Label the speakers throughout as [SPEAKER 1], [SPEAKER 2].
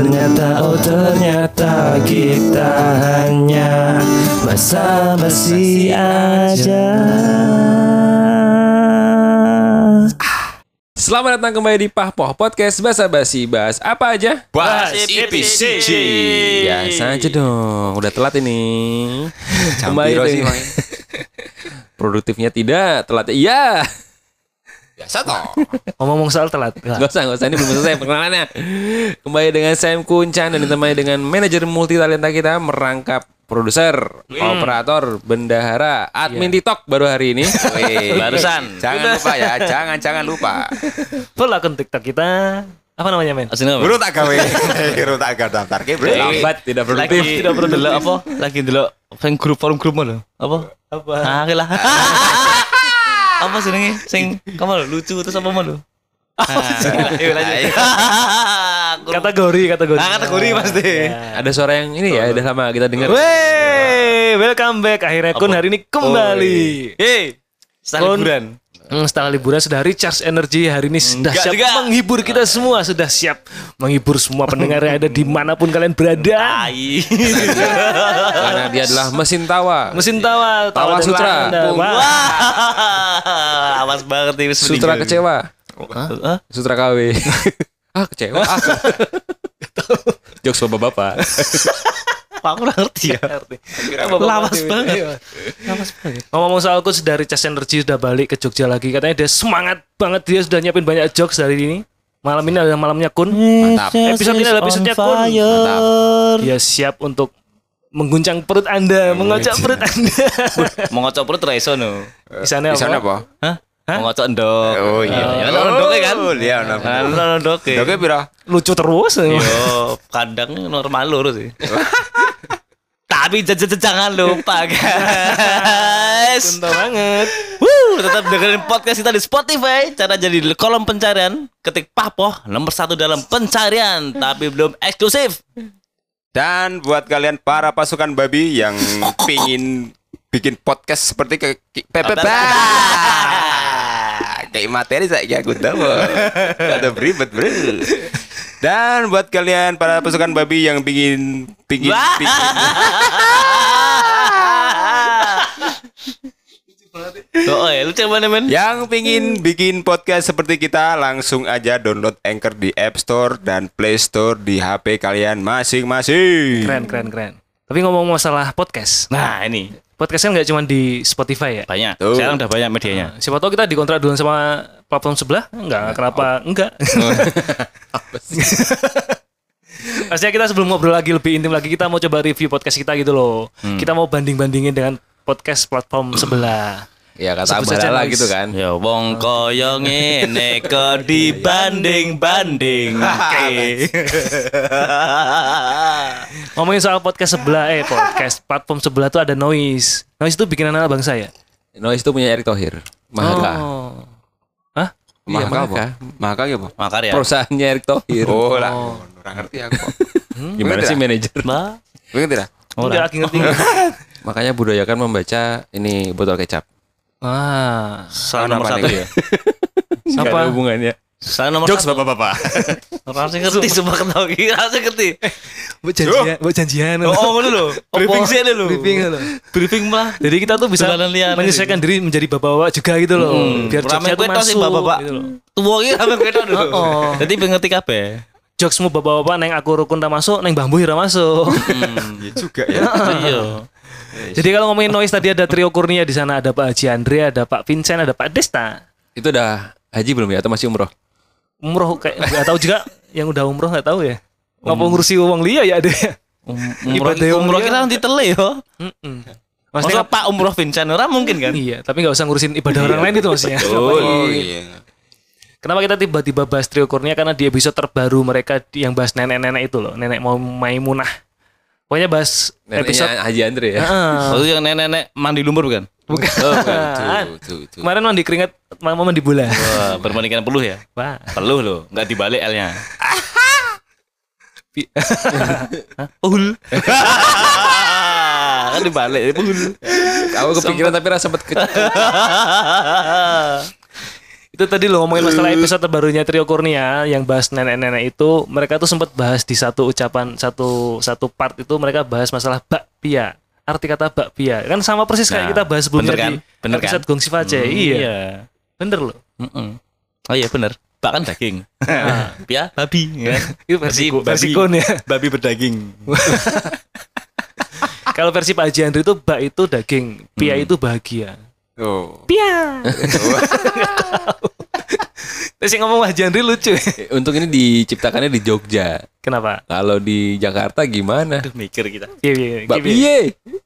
[SPEAKER 1] Ternyata oh ternyata Kita hanya Basa-basi aja.
[SPEAKER 2] Selamat datang kembali di Pahpoh Podcast Basa Basi Bahas apa aja?
[SPEAKER 3] Bahas IPCC.
[SPEAKER 2] Biasa aja dong. Udah telat ini.
[SPEAKER 3] Campiro sih,
[SPEAKER 2] Produktifnya tidak Telatnya iya
[SPEAKER 3] Biasa toh.
[SPEAKER 1] Ngomong-ngomong soal telat
[SPEAKER 2] Gak usah, gak usah Ini belum selesai perkenalannya Kembali dengan Sam Kuncan Dan ditemani dengan manajer multi talenta kita Merangkap produser, operator, bendahara, admin TikTok baru hari ini.
[SPEAKER 3] Barusan.
[SPEAKER 2] Jangan lupa ya, jangan jangan lupa.
[SPEAKER 1] Follow akun TikTok kita Apa namanya men?
[SPEAKER 3] Asli apa?
[SPEAKER 4] Bro tak gawe, bro tak gawe daftar ke bro.
[SPEAKER 2] Lambat, tidak produktif.
[SPEAKER 3] Lagi tidak perlu delok apa? Lagi delok fan grup forum grup mana? Apa?
[SPEAKER 1] Apa?
[SPEAKER 3] Ah, lah. apa sih nih? Sing kamu lho, lucu terus apa mau lu? Ayo lanjut. Grup-
[SPEAKER 1] Kategori, kategori
[SPEAKER 3] Ah, kategori pasti.
[SPEAKER 2] Ada suara yang ini ya, udah lama kita dengar.
[SPEAKER 1] Wey, welcome back. Akhirnya Kun hari ini kembali.
[SPEAKER 3] Hei, setelah liburan.
[SPEAKER 1] Hmm, setelah liburan sudah recharge energi hari ini sudah
[SPEAKER 3] Enggak
[SPEAKER 1] siap
[SPEAKER 3] juga.
[SPEAKER 1] menghibur kita semua sudah siap menghibur semua pendengar yang ada di mana pun kalian berada.
[SPEAKER 2] Karena dia adalah mesin tawa.
[SPEAKER 1] mesin tawa
[SPEAKER 2] Tawa
[SPEAKER 1] dan
[SPEAKER 2] Sutra.
[SPEAKER 1] Wah,
[SPEAKER 3] awas banget ini
[SPEAKER 2] Sutra kecewa.
[SPEAKER 3] Hah?
[SPEAKER 2] Sutra KW. ah, kecewa. Ah. Jokes bapak-bapak.
[SPEAKER 3] Aku nggak ngerti ya. Lawas banget.
[SPEAKER 1] Lawas banget. Ngomong soal Kun sudah recharge energi sudah balik ke Jogja lagi katanya dia semangat banget dia sudah nyiapin banyak jokes hari ini malam ini adalah malamnya Kun
[SPEAKER 4] Mantap.
[SPEAKER 1] episode ini adalah episode Kun
[SPEAKER 4] Mantap.
[SPEAKER 1] dia siap untuk mengguncang perut anda mengocok perut anda
[SPEAKER 3] Mau ngocok perut ra iso no.
[SPEAKER 1] di sana
[SPEAKER 4] Di sana apa?
[SPEAKER 3] Hah? Mau ngocok endok.
[SPEAKER 4] Oh iya.
[SPEAKER 3] Ya kan endok kan?
[SPEAKER 4] Oh, iya.
[SPEAKER 3] Kan endok.
[SPEAKER 4] Oke, pira?
[SPEAKER 1] lucu terus
[SPEAKER 3] Yo, kadang normal lur sih. Tapi j- j- jangan lupa guys.
[SPEAKER 1] Cinta banget
[SPEAKER 3] Wuh, tetap dengerin podcast kita di Spotify. Cara jadi di kolom pencarian ketik Papoh nomor satu dalam pencarian, tapi belum eksklusif.
[SPEAKER 4] Dan buat kalian para pasukan babi yang pingin bikin podcast seperti ke ke- PPP. Kayak materi saya aku tahu. Ada beribet, Bro. Dan buat kalian para pasukan babi yang pingin pingin pingin
[SPEAKER 3] Oh, ya, lu coba nih, men.
[SPEAKER 4] Yang pingin bikin podcast seperti kita langsung aja download Anchor di App Store dan Play Store di HP kalian masing-masing.
[SPEAKER 1] keren keren keren tapi ngomong masalah podcast
[SPEAKER 3] Nah, ini
[SPEAKER 1] podcast kan nggak cuma di Spotify ya
[SPEAKER 3] banyak.
[SPEAKER 4] Tuh.
[SPEAKER 3] Sekarang udah banyak medianya.
[SPEAKER 1] siapa tahu kita dikontrak dulu sama platform sebelah enggak kenapa enggak Maksudnya kita sebelum ngobrol lagi lebih intim lagi kita mau coba review podcast kita gitu loh. Kita mau banding-bandingin dengan podcast platform sebelah.
[SPEAKER 2] Ya kata
[SPEAKER 1] noise.
[SPEAKER 2] gitu kan.
[SPEAKER 3] Ya wong koyo ngene kok dibanding-banding. Oke.
[SPEAKER 1] Ngomongin soal podcast sebelah eh podcast platform sebelah tuh ada noise. Noise itu bikin anak bangsa ya?
[SPEAKER 2] Noise itu punya Erick Thohir. Mahaka.
[SPEAKER 1] Oh. Hah?
[SPEAKER 2] Iya,
[SPEAKER 4] Mahaka apa?
[SPEAKER 2] Mahaka.
[SPEAKER 4] Mahaka apa?
[SPEAKER 3] Makar ya.
[SPEAKER 2] Perusahaannya Erick Thohir.
[SPEAKER 4] Oh lah, ora ngerti aku.
[SPEAKER 2] Gimana sih manajer?
[SPEAKER 3] Bah.
[SPEAKER 4] Ngerti dah?
[SPEAKER 1] Udah lagi ngerti.
[SPEAKER 2] Makanya budayakan membaca ini botol kecap.
[SPEAKER 1] Ah.
[SPEAKER 3] Salah nomor satu ya.
[SPEAKER 2] Nggak
[SPEAKER 1] Apa?
[SPEAKER 2] ada hubungannya.
[SPEAKER 3] Salah nomor
[SPEAKER 4] Jokes
[SPEAKER 3] satu.
[SPEAKER 4] bapak-bapak.
[SPEAKER 3] Rasanya ngerti semua ketahui. Rasanya ngerti.
[SPEAKER 1] Buat janjian, buat janjian.
[SPEAKER 3] Oh, ngono lho. Briefing sih lho.
[SPEAKER 1] Briefing lho.
[SPEAKER 3] Briefing malah.
[SPEAKER 1] Jadi kita tuh bisa menyesuaikan diri menjadi bapak-bapak juga gitu loh. Biar
[SPEAKER 3] Rame
[SPEAKER 1] jokesnya tuh masuk
[SPEAKER 3] bapak-bapak.
[SPEAKER 1] gitu loh.
[SPEAKER 3] Tua iki rame tos lho.
[SPEAKER 1] Oh.
[SPEAKER 3] Jadi ngerti kabeh.
[SPEAKER 1] Jokesmu bapak-bapak neng aku rukun tak masuk, neng bambu ira masuk.
[SPEAKER 4] Ya juga ya.
[SPEAKER 3] Iya.
[SPEAKER 1] Jadi kalau ngomongin noise tadi ada trio Kurnia di sana ada Pak Haji Andre, ada Pak Vincent, ada Pak Desta.
[SPEAKER 2] Itu udah haji belum ya atau masih umroh?
[SPEAKER 1] Umroh kayak nggak tahu juga yang udah umroh nggak tahu ya. Ngapa ngurusi uang liya ya ada.
[SPEAKER 3] Um- Umroh
[SPEAKER 1] Ibadah
[SPEAKER 3] umroh kita nanti tele yo.
[SPEAKER 1] Mm-mm.
[SPEAKER 3] Maksudnya Pak umroh Vincent ora mungkin kan?
[SPEAKER 1] iya, tapi nggak usah ngurusin ibadah orang lain itu maksudnya.
[SPEAKER 4] Oh iya.
[SPEAKER 1] Kenapa kita tiba-tiba bahas trio Kurnia karena di episode terbaru mereka yang bahas nenek-nenek itu loh, nenek mau Maimunah. Pokoknya bahas episode
[SPEAKER 2] Neneknya Haji Andre ya.
[SPEAKER 1] Ah,
[SPEAKER 3] Oh, itu yang nenek-nenek mandi lumpur bukan?
[SPEAKER 1] bukan.
[SPEAKER 2] Oh, bukan. Tuh, tuh, tuh.
[SPEAKER 1] Kemarin mandi keringat, mau mandi bola.
[SPEAKER 3] Wah, berbandingkan peluh ya?
[SPEAKER 1] Wah.
[SPEAKER 3] Peluh loh, nggak dibalik L-nya. Hah? Pul. kan dibalik, pul.
[SPEAKER 2] Kamu kepikiran tapi rasa sempet ke
[SPEAKER 1] Itu tadi lo ngomongin masalah episode terbarunya Trio Kurnia yang bahas nenek-nenek itu, mereka tuh sempat bahas di satu ucapan satu satu part itu mereka bahas masalah bakpia. Arti kata bakpia kan sama persis kayak
[SPEAKER 3] Nah,
[SPEAKER 1] kita bahas sebelumnya
[SPEAKER 3] bener kan?
[SPEAKER 1] di
[SPEAKER 3] Bener
[SPEAKER 1] episode
[SPEAKER 3] kan?
[SPEAKER 1] Gongsi Face. iya. Bener loh.
[SPEAKER 3] Mm-mm. Oh iya bener. Bak kan daging. Pia babi kan.
[SPEAKER 1] Itu versi
[SPEAKER 3] Babi-
[SPEAKER 1] versi kun ya.
[SPEAKER 3] Babi berdaging.
[SPEAKER 1] Kalau versi Pak Haji Andri itu bak itu daging, pia itu bahagia.
[SPEAKER 4] Oh.
[SPEAKER 1] Pia. Terus yang ngomong Haji Andri lucu.
[SPEAKER 2] Untuk ini diciptakannya di Jogja.
[SPEAKER 1] Kenapa?
[SPEAKER 2] Kalau di Jakarta gimana?
[SPEAKER 3] Aduh mikir kita.
[SPEAKER 1] Iya, iya, iya.
[SPEAKER 2] Piye?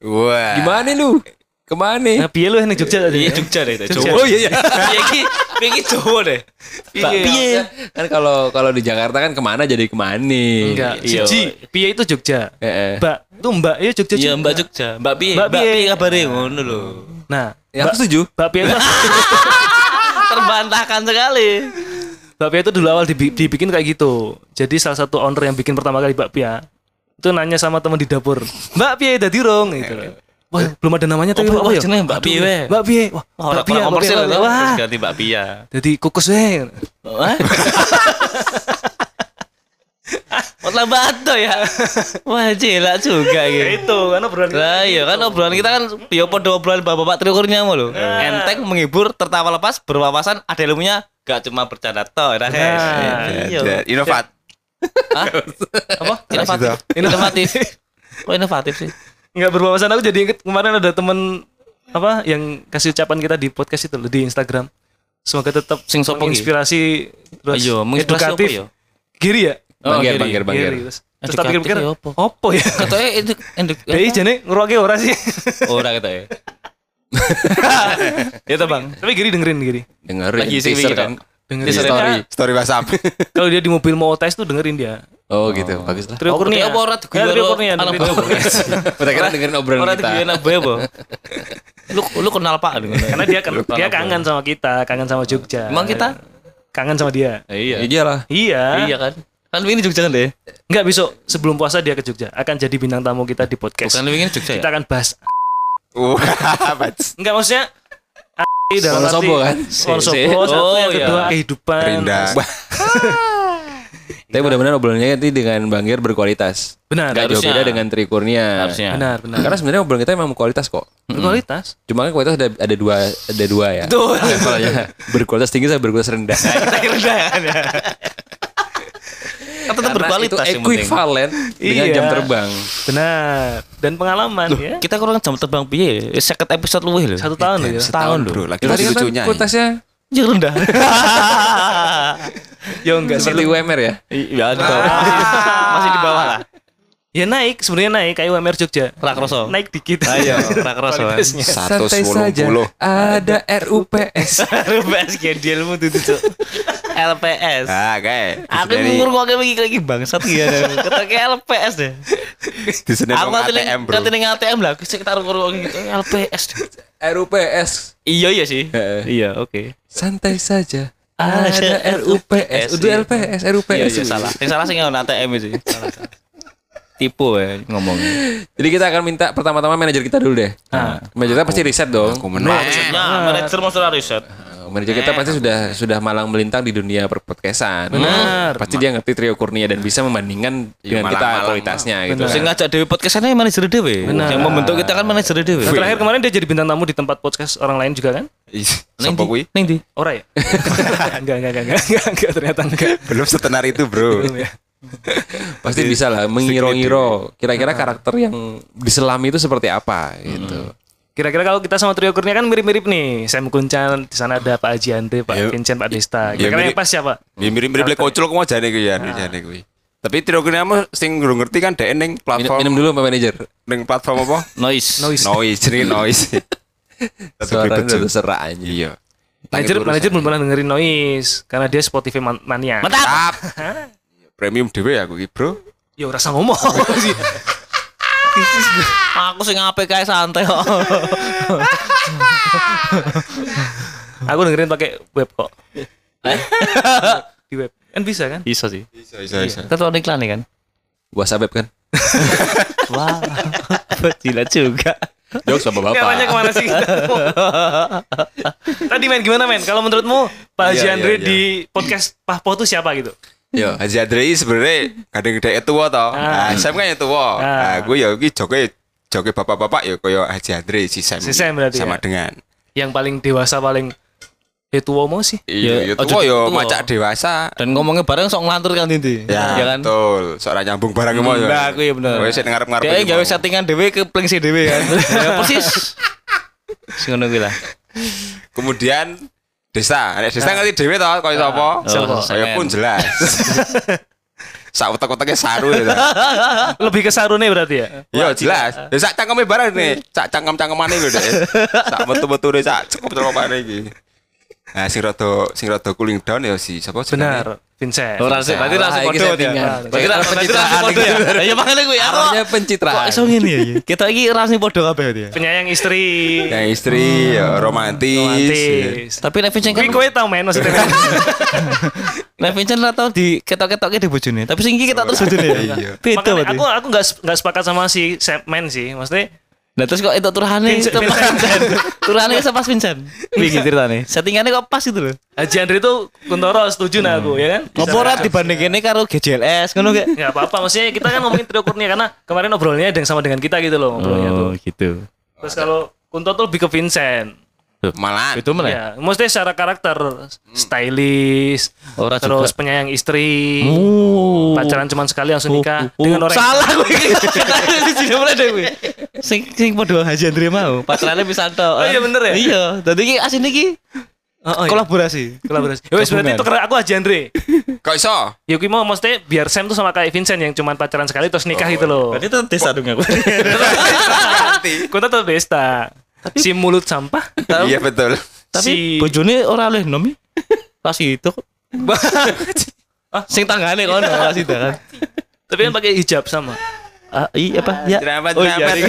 [SPEAKER 4] Wah.
[SPEAKER 2] Gimana lu? Ke mana?
[SPEAKER 1] Nah, piye lu yang Jogja tadi?
[SPEAKER 3] Iya Jogja deh itu.
[SPEAKER 1] Jogja.
[SPEAKER 3] Oh iya iya. Piye ki? Piye ki Jawa deh.
[SPEAKER 1] Piye?
[SPEAKER 3] piye?
[SPEAKER 2] Kan kalau kalau di Jakarta kan ke mana jadi ke mana?
[SPEAKER 1] Enggak.
[SPEAKER 3] Iya.
[SPEAKER 1] Siji, piye itu Jogja.
[SPEAKER 2] Eh, eh.
[SPEAKER 1] Mbak, itu Mbak ya Jogja.
[SPEAKER 3] Iya. Mbak Jogja. Mbak piye?
[SPEAKER 1] Mbak piye?
[SPEAKER 3] piye kabare ngono lho.
[SPEAKER 1] Nah,
[SPEAKER 2] Ya, aku setuju.
[SPEAKER 1] Mbak Pia itu
[SPEAKER 3] Terbantahkan sekali.
[SPEAKER 1] Mbak Pia itu dulu awal dibi- dibikin kayak gitu. Jadi salah satu owner yang bikin pertama kali Mbak Pia itu nanya sama teman di dapur, Mbak Pia dadi rong gitu. Wah, belum ada namanya tapi
[SPEAKER 3] Oh,
[SPEAKER 1] apa
[SPEAKER 3] wah,
[SPEAKER 1] ya?
[SPEAKER 3] jenenge Mbak Pia, weh.
[SPEAKER 1] Mbak Pia. Wah,
[SPEAKER 3] Wah,
[SPEAKER 1] Mbak
[SPEAKER 3] ora
[SPEAKER 1] Pia, Mbak
[SPEAKER 3] komersil lho.
[SPEAKER 1] Wah,
[SPEAKER 3] Terus ganti Mbak Pia.
[SPEAKER 1] jadi kukus weh.
[SPEAKER 3] Wah. Lah bato ya. Wah, jelak juga
[SPEAKER 1] Ya
[SPEAKER 3] gitu.
[SPEAKER 1] itu kan obrolan kita.
[SPEAKER 3] Lah iya kan obrolan kita kan ya podo obrolan bapak-bapak triukurnya mulu. Enteng menghibur, tertawa lepas, berwawasan, ada ilmunya, gak cuma bercanda toh, ya guys.
[SPEAKER 1] Nah,
[SPEAKER 3] Iya.
[SPEAKER 4] Ya, Inovat.
[SPEAKER 3] Hah? Apa? Inovatif. Inovatif. Kok inovatif sih?
[SPEAKER 1] Nggak berwawasan aku jadi inget kemarin ada temen apa yang kasih ucapan kita di podcast itu loh di Instagram. Semoga tetap
[SPEAKER 3] Sing sopo ki?
[SPEAKER 1] menginspirasi terus
[SPEAKER 3] Ayo,
[SPEAKER 1] edukatif.
[SPEAKER 3] apa ya?
[SPEAKER 1] Giri ya?
[SPEAKER 3] Oh,
[SPEAKER 2] bangger, bangger.
[SPEAKER 1] Giri, terus terus tak pikir-pikir
[SPEAKER 3] ya apa?
[SPEAKER 1] apa ya?
[SPEAKER 3] Katanya itu enduk.
[SPEAKER 1] Dei jane ngeruake ora sih.
[SPEAKER 3] Ora kata ya. Bang.
[SPEAKER 1] Tapi Giri dengerin Giri.
[SPEAKER 2] Dengerin
[SPEAKER 3] Lagi sing
[SPEAKER 2] kan.
[SPEAKER 1] Dengerin.
[SPEAKER 2] Di story.
[SPEAKER 4] Story WhatsApp.
[SPEAKER 1] Kalau dia di mobil mau tes tuh dengerin dia.
[SPEAKER 2] Oh gitu, bagus lah.
[SPEAKER 1] Trio
[SPEAKER 3] Oh,
[SPEAKER 1] Kurnia.
[SPEAKER 3] apa ora
[SPEAKER 1] Ya, Trio Kurnia.
[SPEAKER 3] apa?
[SPEAKER 2] Kita kira dengerin obrolan kita.
[SPEAKER 3] diguyana boy apa? Lu lu kenal Pak dengan
[SPEAKER 1] Karena dia kan dia kangen sama kita, kangen sama Jogja.
[SPEAKER 3] Emang kita?
[SPEAKER 1] kangen sama dia.
[SPEAKER 3] Iya.
[SPEAKER 2] Iya lah.
[SPEAKER 1] Iya.
[SPEAKER 3] Iya kan? Kan ini Jogja kan deh.
[SPEAKER 1] Enggak besok sebelum puasa dia ke Jogja akan jadi bintang tamu kita di podcast.
[SPEAKER 3] Bukan ini Jogja
[SPEAKER 1] Kita
[SPEAKER 3] ya?
[SPEAKER 1] akan bahas. Enggak maksudnya dalam arti-
[SPEAKER 2] kan?
[SPEAKER 3] Si-
[SPEAKER 1] satu
[SPEAKER 3] Oh,
[SPEAKER 1] yang
[SPEAKER 3] iya.
[SPEAKER 1] kedua kehidupan.
[SPEAKER 4] Rinda.
[SPEAKER 2] Tapi mudah-mudahan obrolannya nanti dengan Bang Gir berkualitas.
[SPEAKER 1] Benar,
[SPEAKER 2] Gak jauh beda dengan Trikurnia.
[SPEAKER 3] Harusnya.
[SPEAKER 1] benar, benar.
[SPEAKER 2] Karena sebenarnya obrolan kita memang berkualitas kok.
[SPEAKER 1] Berkualitas.
[SPEAKER 2] Cuma kan kualitas ada ada dua ada dua ya.
[SPEAKER 1] Betul.
[SPEAKER 2] Levelnya berkualitas tinggi sama berkualitas rendah.
[SPEAKER 3] Kita kira dah kan ya. Tetap
[SPEAKER 2] Karena
[SPEAKER 3] berkualitas
[SPEAKER 2] itu
[SPEAKER 3] yang penting.
[SPEAKER 2] equivalent dengan
[SPEAKER 1] Iya.
[SPEAKER 2] jam terbang.
[SPEAKER 1] Benar. Dan pengalaman ya.
[SPEAKER 3] Kita kurang jam terbang piye? Eh, Seket episode luwih lho.
[SPEAKER 1] Satu tahun loh ya.
[SPEAKER 3] Setahun lho.
[SPEAKER 4] Bro, lagi
[SPEAKER 2] Tadi kan kualitasnya
[SPEAKER 3] Yang rendah.
[SPEAKER 1] Ya enggak
[SPEAKER 2] seperti UMR ya.
[SPEAKER 3] Iya. Masih, masih di bawah lah.
[SPEAKER 1] Ya naik, sebenarnya naik kayak UMR Jogja.
[SPEAKER 3] Rakroso.
[SPEAKER 1] Naik dikit.
[SPEAKER 3] Ayo, Rakroso.
[SPEAKER 1] Kualitasnya.
[SPEAKER 2] Santai
[SPEAKER 4] 180.
[SPEAKER 2] saja. Ada RUPS.
[SPEAKER 3] LPS gedielmu tuh tuh. LPS.
[SPEAKER 4] Ah, kayak.
[SPEAKER 3] Aku ngukur kok kayak begini lagi bangsat ya. Kata kayak LPS deh.
[SPEAKER 4] Di sini
[SPEAKER 3] Aku nanti
[SPEAKER 4] ATM, bro.
[SPEAKER 3] ning ATM lah. Kita ngukur kok gitu. LPS.
[SPEAKER 2] RUPS.
[SPEAKER 3] Iya iya sih. Iya oke.
[SPEAKER 2] Santai saja.
[SPEAKER 3] Ada
[SPEAKER 2] Ada RUPS. Udah
[SPEAKER 3] iya.
[SPEAKER 2] LPS,
[SPEAKER 3] Iya
[SPEAKER 2] RUPS.
[SPEAKER 3] iya salah. Yang salah sih nggak ATM itu. Salah. Tipu ya ngomongnya.
[SPEAKER 2] Jadi kita akan minta pertama-tama manajer kita dulu deh. Manajer kita pasti riset dong.
[SPEAKER 4] Aku menang.
[SPEAKER 3] Nah, manajer masalah riset.
[SPEAKER 2] Uh, Manajer kita pasti sudah sudah malang melintang di dunia perpodcastan.
[SPEAKER 1] Benar.
[SPEAKER 2] Pasti dia ngerti Trio Kurnia dan bisa membandingkan dengan kita kualitasnya gitu.
[SPEAKER 3] Sing
[SPEAKER 2] kan.
[SPEAKER 3] ngajak Dewi podcastnya manajer Dewi.
[SPEAKER 1] Benar.
[SPEAKER 3] Yang membentuk kita kan manajer Dewi.
[SPEAKER 1] Nah, terakhir kemarin dia jadi bintang tamu di tempat podcast orang lain juga kan?
[SPEAKER 3] Neng di-? Neng di.
[SPEAKER 1] Ora ya? enggak, enggak, enggak, enggak, enggak, enggak, ternyata enggak.
[SPEAKER 4] Belum setenar itu, bro.
[SPEAKER 1] Belum ya.
[SPEAKER 2] Pasti bisa lah mengiro-ngiro kira-kira karakter yang diselami itu seperti apa gitu.
[SPEAKER 1] Kira-kira kalau kita sama Trio Kurnia kan mirip-mirip nih. Sam Kuncan, di sana ada Pak Haji Andre, Pak
[SPEAKER 4] Ya.
[SPEAKER 1] Vincent, Pak Desta.
[SPEAKER 4] Ya,
[SPEAKER 1] Kira-kira yang pas siapa?
[SPEAKER 4] Ya mirip-mirip lek kocul kok mau jane kuwi ya, jane kuwi. Tapi tidak kena mau sing ngurung ngerti kan dhek ning
[SPEAKER 2] Minum,
[SPEAKER 4] platform
[SPEAKER 2] minum dulu Pak manajer.
[SPEAKER 4] ning platform apa?
[SPEAKER 3] Noise.
[SPEAKER 1] Noise.
[SPEAKER 4] Noise, jenenge noise.
[SPEAKER 2] Suaranya udah terserah aja.
[SPEAKER 4] Iya.
[SPEAKER 1] Manajer, manajer belum pernah dengerin Noise karena dia Spotify man- mania.
[SPEAKER 3] Mantap.
[SPEAKER 4] Premium dhewe aku iki, Bro.
[SPEAKER 1] Ya rasa ngomong.
[SPEAKER 3] Aku sing apik kae santai kok.
[SPEAKER 1] Aku dengerin pakai web kok. Di web. Kan bisa kan?
[SPEAKER 3] Bisa sih.
[SPEAKER 4] Bisa, bisa, bisa.
[SPEAKER 3] Kan tuh iklan nih kan.
[SPEAKER 2] Gua sabep kan.
[SPEAKER 3] Wah. Gila juga.
[SPEAKER 2] Jokes bapak-bapak.
[SPEAKER 1] Namanya ke mana sih? Tadi main gimana men? Kalau menurutmu Pak Haji
[SPEAKER 4] Iya, iya,
[SPEAKER 1] Andre
[SPEAKER 4] iya.
[SPEAKER 1] di podcast Pahpo itu siapa gitu?
[SPEAKER 4] Yo, Haji Adri sebenarnya kadang gede tua toh.
[SPEAKER 1] Ah.
[SPEAKER 4] Nah, Sam kan yang tua.
[SPEAKER 1] Ah.
[SPEAKER 4] Nah, gue ya iki joke joke bapak-bapak ya koyo Haji Adri si Sam.
[SPEAKER 1] Si Sam berarti
[SPEAKER 4] sama
[SPEAKER 1] ya?
[SPEAKER 4] dengan
[SPEAKER 1] Yang paling dewasa paling Etuo mau sih?
[SPEAKER 4] iya
[SPEAKER 3] Ya,
[SPEAKER 4] ya
[SPEAKER 3] ojo
[SPEAKER 4] tua yo macak dewasa.
[SPEAKER 3] Dan ngomongnya bareng sok ngelantur kan inti.
[SPEAKER 4] Ya,
[SPEAKER 3] ya kan.
[SPEAKER 4] betul. Soalnya nyambung barang mau ya.
[SPEAKER 3] Nah, aku ya bener.
[SPEAKER 4] Wes ngarep-ngarep.
[SPEAKER 3] Dia
[SPEAKER 4] iki
[SPEAKER 3] gawe
[SPEAKER 4] mau.
[SPEAKER 3] settingan dhewe ke plengsi dhewe kan. ya persis. Sing ngono kuwi lah.
[SPEAKER 4] Kemudian Desa, nek Desa ngerti dhewe toh koyo sapa?
[SPEAKER 3] Siapa?
[SPEAKER 4] Saya pun jelas. Sak utek-uteknya saru ya.
[SPEAKER 1] Lebih ke Sarune berarti ya?
[SPEAKER 4] Iya jelas. Ya sak cangkeme barang nih. Sak cangkem-cangkemane lho Dek. Sak metu-metune sak cukup-cukupane iki. Nah, sing rada sing rada cooling down ya si sapa jenenge?
[SPEAKER 1] Benar, Vincent.
[SPEAKER 3] Ora sih, berarti langsung
[SPEAKER 2] iki
[SPEAKER 3] podo dia.
[SPEAKER 2] settingan.
[SPEAKER 3] Berarti langsung
[SPEAKER 2] pencitraan
[SPEAKER 3] podo ya. Ya makanya gue aku. Kok
[SPEAKER 2] pencitraan.
[SPEAKER 3] iso ngene ya? ya? Kita iki rasane podo kabeh dia.
[SPEAKER 1] Penyayang istri.
[SPEAKER 4] Yang istri ya romantis.
[SPEAKER 1] Romantis.
[SPEAKER 3] Tapi Nek Vincent kan
[SPEAKER 1] Kuwi kowe tau men maksudnya.
[SPEAKER 3] Nek Vincent ora tau di ketok-ketoknya di bojone. Tapi sing iki kita terus bojone ya.
[SPEAKER 4] Iya.
[SPEAKER 3] Beda berarti.
[SPEAKER 1] aku aku nggak nggak sepakat sama si Sam men sih. Maksudnya
[SPEAKER 3] Nah terus kok itu
[SPEAKER 1] Vincent-
[SPEAKER 3] itu sama pas Vincent. Piye ceritane? Settingannya kok pas itu loh.
[SPEAKER 1] Haji Andre itu Kuntoro setuju nah aku ya kan?
[SPEAKER 3] Ngopo ora dibandingin karo GJLS ngono kayak.
[SPEAKER 1] Nggak apa-apa, maksudnya kita kan ngomongin trio Kurnia karena kemarin ngobrolnya ada yang sama dengan kita gitu loh ngobrolnya tuh.
[SPEAKER 3] gitu.
[SPEAKER 1] Terus kalau Kunto tuh lebih ke Vincent.
[SPEAKER 4] Malah
[SPEAKER 3] Itu mana?
[SPEAKER 1] Ya, maksudnya secara karakter stylish,
[SPEAKER 3] Ora
[SPEAKER 1] terus
[SPEAKER 3] juga.
[SPEAKER 1] penyayang istri,
[SPEAKER 3] Oh.
[SPEAKER 1] pacaran cuma sekali langsung nikah
[SPEAKER 3] Oh,
[SPEAKER 1] dengan orang
[SPEAKER 3] salah gue di sini mulai deh gue sing sing padha Haji Andre mau pacarannya bisa tok
[SPEAKER 1] Oh, iya bener ya?
[SPEAKER 3] iya dadi iki asin iki
[SPEAKER 1] Oh, oh, iya.
[SPEAKER 3] kolaborasi
[SPEAKER 1] kolaborasi. Ya wes berarti itu aku Haji Andre.
[SPEAKER 4] kok iso?
[SPEAKER 1] Ya gue mau maksudnya biar Sam tuh sama kayak Vincent yang cuma pacaran sekali terus nikah gitu loh.
[SPEAKER 3] berarti itu desa dong aku
[SPEAKER 1] Kunto tuh besta. Si mulut sampah.
[SPEAKER 4] Iya betul.
[SPEAKER 3] tapi
[SPEAKER 1] Si-
[SPEAKER 3] bojone ora oleh nomi pas itu ah sing tanggane kono pas itu kan
[SPEAKER 1] Tapi kan pakai hijab sama.
[SPEAKER 3] ah iya apa ya
[SPEAKER 4] Jerambat
[SPEAKER 3] oh iya
[SPEAKER 4] jerambat.
[SPEAKER 3] iya.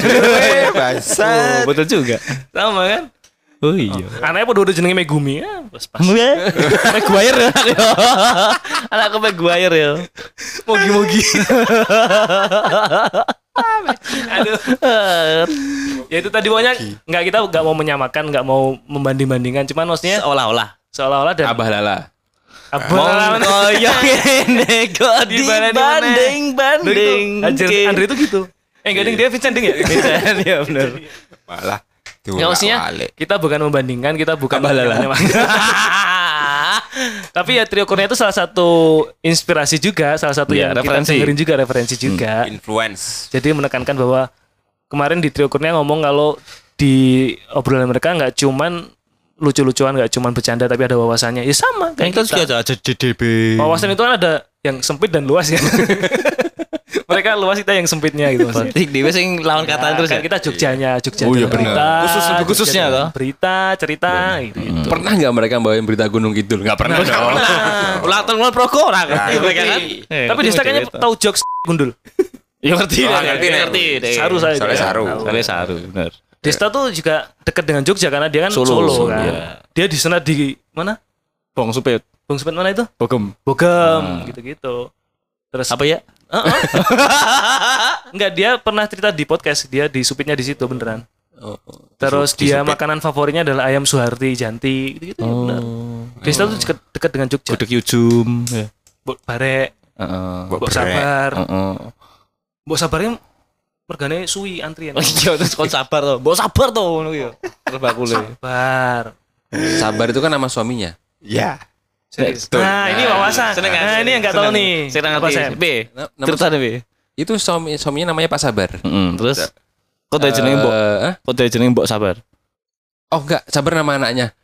[SPEAKER 3] Oh, betul juga
[SPEAKER 1] Sama kan?
[SPEAKER 3] oh iya
[SPEAKER 1] Anaknya pada udah jenenge Megumi ya, pas pas.
[SPEAKER 3] Maguire ya anakku Maguire ya
[SPEAKER 1] Mogi-mogi. Aduh. Ya itu tadi pokoknya nggak kita nggak mau menyamakan, nggak mau membanding-bandingkan, cuman maksudnya
[SPEAKER 3] seolah-olah
[SPEAKER 1] seolah-olah dan
[SPEAKER 2] Abah Lala.
[SPEAKER 1] apa
[SPEAKER 3] Monggo yang ini kok dibanding banding
[SPEAKER 1] Anjir, Andre itu gitu. Eh enggak ding dia Vincent ding ya?
[SPEAKER 3] Vincent ya benar
[SPEAKER 4] Malah.
[SPEAKER 1] Ya maksudnya kita bukan membandingkan, kita bukan
[SPEAKER 2] Abah Lala.
[SPEAKER 1] Tapi ya trio Kurnia itu salah satu inspirasi juga, salah satu
[SPEAKER 3] Iya,
[SPEAKER 1] yang
[SPEAKER 3] referensi.
[SPEAKER 1] kita dengerin juga referensi juga.
[SPEAKER 4] influence.
[SPEAKER 1] Jadi menekankan bahwa kemarin di trio Kurnia ngomong kalau di obrolan mereka nggak cuman lucu-lucuan, nggak cuman bercanda, tapi ada wawasannya. Ya sama
[SPEAKER 3] kan
[SPEAKER 1] kayak
[SPEAKER 3] kita
[SPEAKER 1] kita.
[SPEAKER 3] juga aja DDB
[SPEAKER 1] Wawasan itu kan ada yang sempit dan luas ya. mereka luas kita yang sempitnya gitu maksudnya.
[SPEAKER 3] Dia sing lawan kata terus
[SPEAKER 1] kan
[SPEAKER 3] ya
[SPEAKER 1] kita Jogjanya, Jogja
[SPEAKER 4] Oh, iya
[SPEAKER 1] berita,
[SPEAKER 3] Khusus lebih khususnya, toh?
[SPEAKER 1] Berita, cerita gitu. gitu.
[SPEAKER 2] Pernah nggak mereka bawain berita Gunung Kidul? Nggak pernah dong.
[SPEAKER 3] ulang tahun ngomong proko kan
[SPEAKER 4] Nah,
[SPEAKER 3] Eh,
[SPEAKER 1] Tapi Desta kayaknya tahu jokes gundul.
[SPEAKER 3] ya ngerti
[SPEAKER 4] Oh, ngerti,
[SPEAKER 3] ngerti.
[SPEAKER 1] Saru saya.
[SPEAKER 4] Soalnya saru.
[SPEAKER 3] Soalnya saru benar
[SPEAKER 1] Desta tuh juga dekat dengan Jogja karena dia kan
[SPEAKER 3] Solo,
[SPEAKER 1] Solo, kan.
[SPEAKER 3] iya.
[SPEAKER 1] Dia di sana di mana?
[SPEAKER 3] bong supet
[SPEAKER 1] Bung Sepet mana itu?
[SPEAKER 3] bogem
[SPEAKER 1] Bogem gitu-gitu. Terus
[SPEAKER 3] apa ya
[SPEAKER 1] Heeh. Enggak, dia pernah cerita di podcast, dia di supitnya di situ beneran. Terus
[SPEAKER 4] Di
[SPEAKER 1] dia
[SPEAKER 4] Supit.
[SPEAKER 1] makanan favoritnya adalah ayam Suharti Janti gitu-gitu ya benar. Desta tuh dekat dekat dengan Jogja.
[SPEAKER 3] gudeg yujum ya
[SPEAKER 1] Mbok Barek,
[SPEAKER 3] Heeh.
[SPEAKER 4] Mbok
[SPEAKER 1] Mbok
[SPEAKER 4] Brek.
[SPEAKER 1] Sabar.
[SPEAKER 3] Heeh.
[SPEAKER 1] Mbok Sabarnya mergane suwi antrian.
[SPEAKER 3] Oh iya terus kon sabar to. Mbok sabar to ngono ya. Terbakule.
[SPEAKER 1] Sabar.
[SPEAKER 2] Sabar itu kan nama suaminya.
[SPEAKER 4] Ya.
[SPEAKER 1] Serius.
[SPEAKER 4] Betul.
[SPEAKER 1] Nah, ini wawasan.
[SPEAKER 3] Seneng
[SPEAKER 1] Nah, ini yang enggak tahu nih.
[SPEAKER 3] Seneng ngerti.
[SPEAKER 1] Sam?
[SPEAKER 3] B.
[SPEAKER 2] Nah,
[SPEAKER 3] Ceritane B.
[SPEAKER 2] Itu suami suaminya namanya Pak Sabar.
[SPEAKER 3] Heeh, terus kok dari jenenge Mbok
[SPEAKER 2] Eh, hah?
[SPEAKER 3] kok dari jenenge Mbok sabar.
[SPEAKER 2] Oh enggak, Sabar nama anaknya.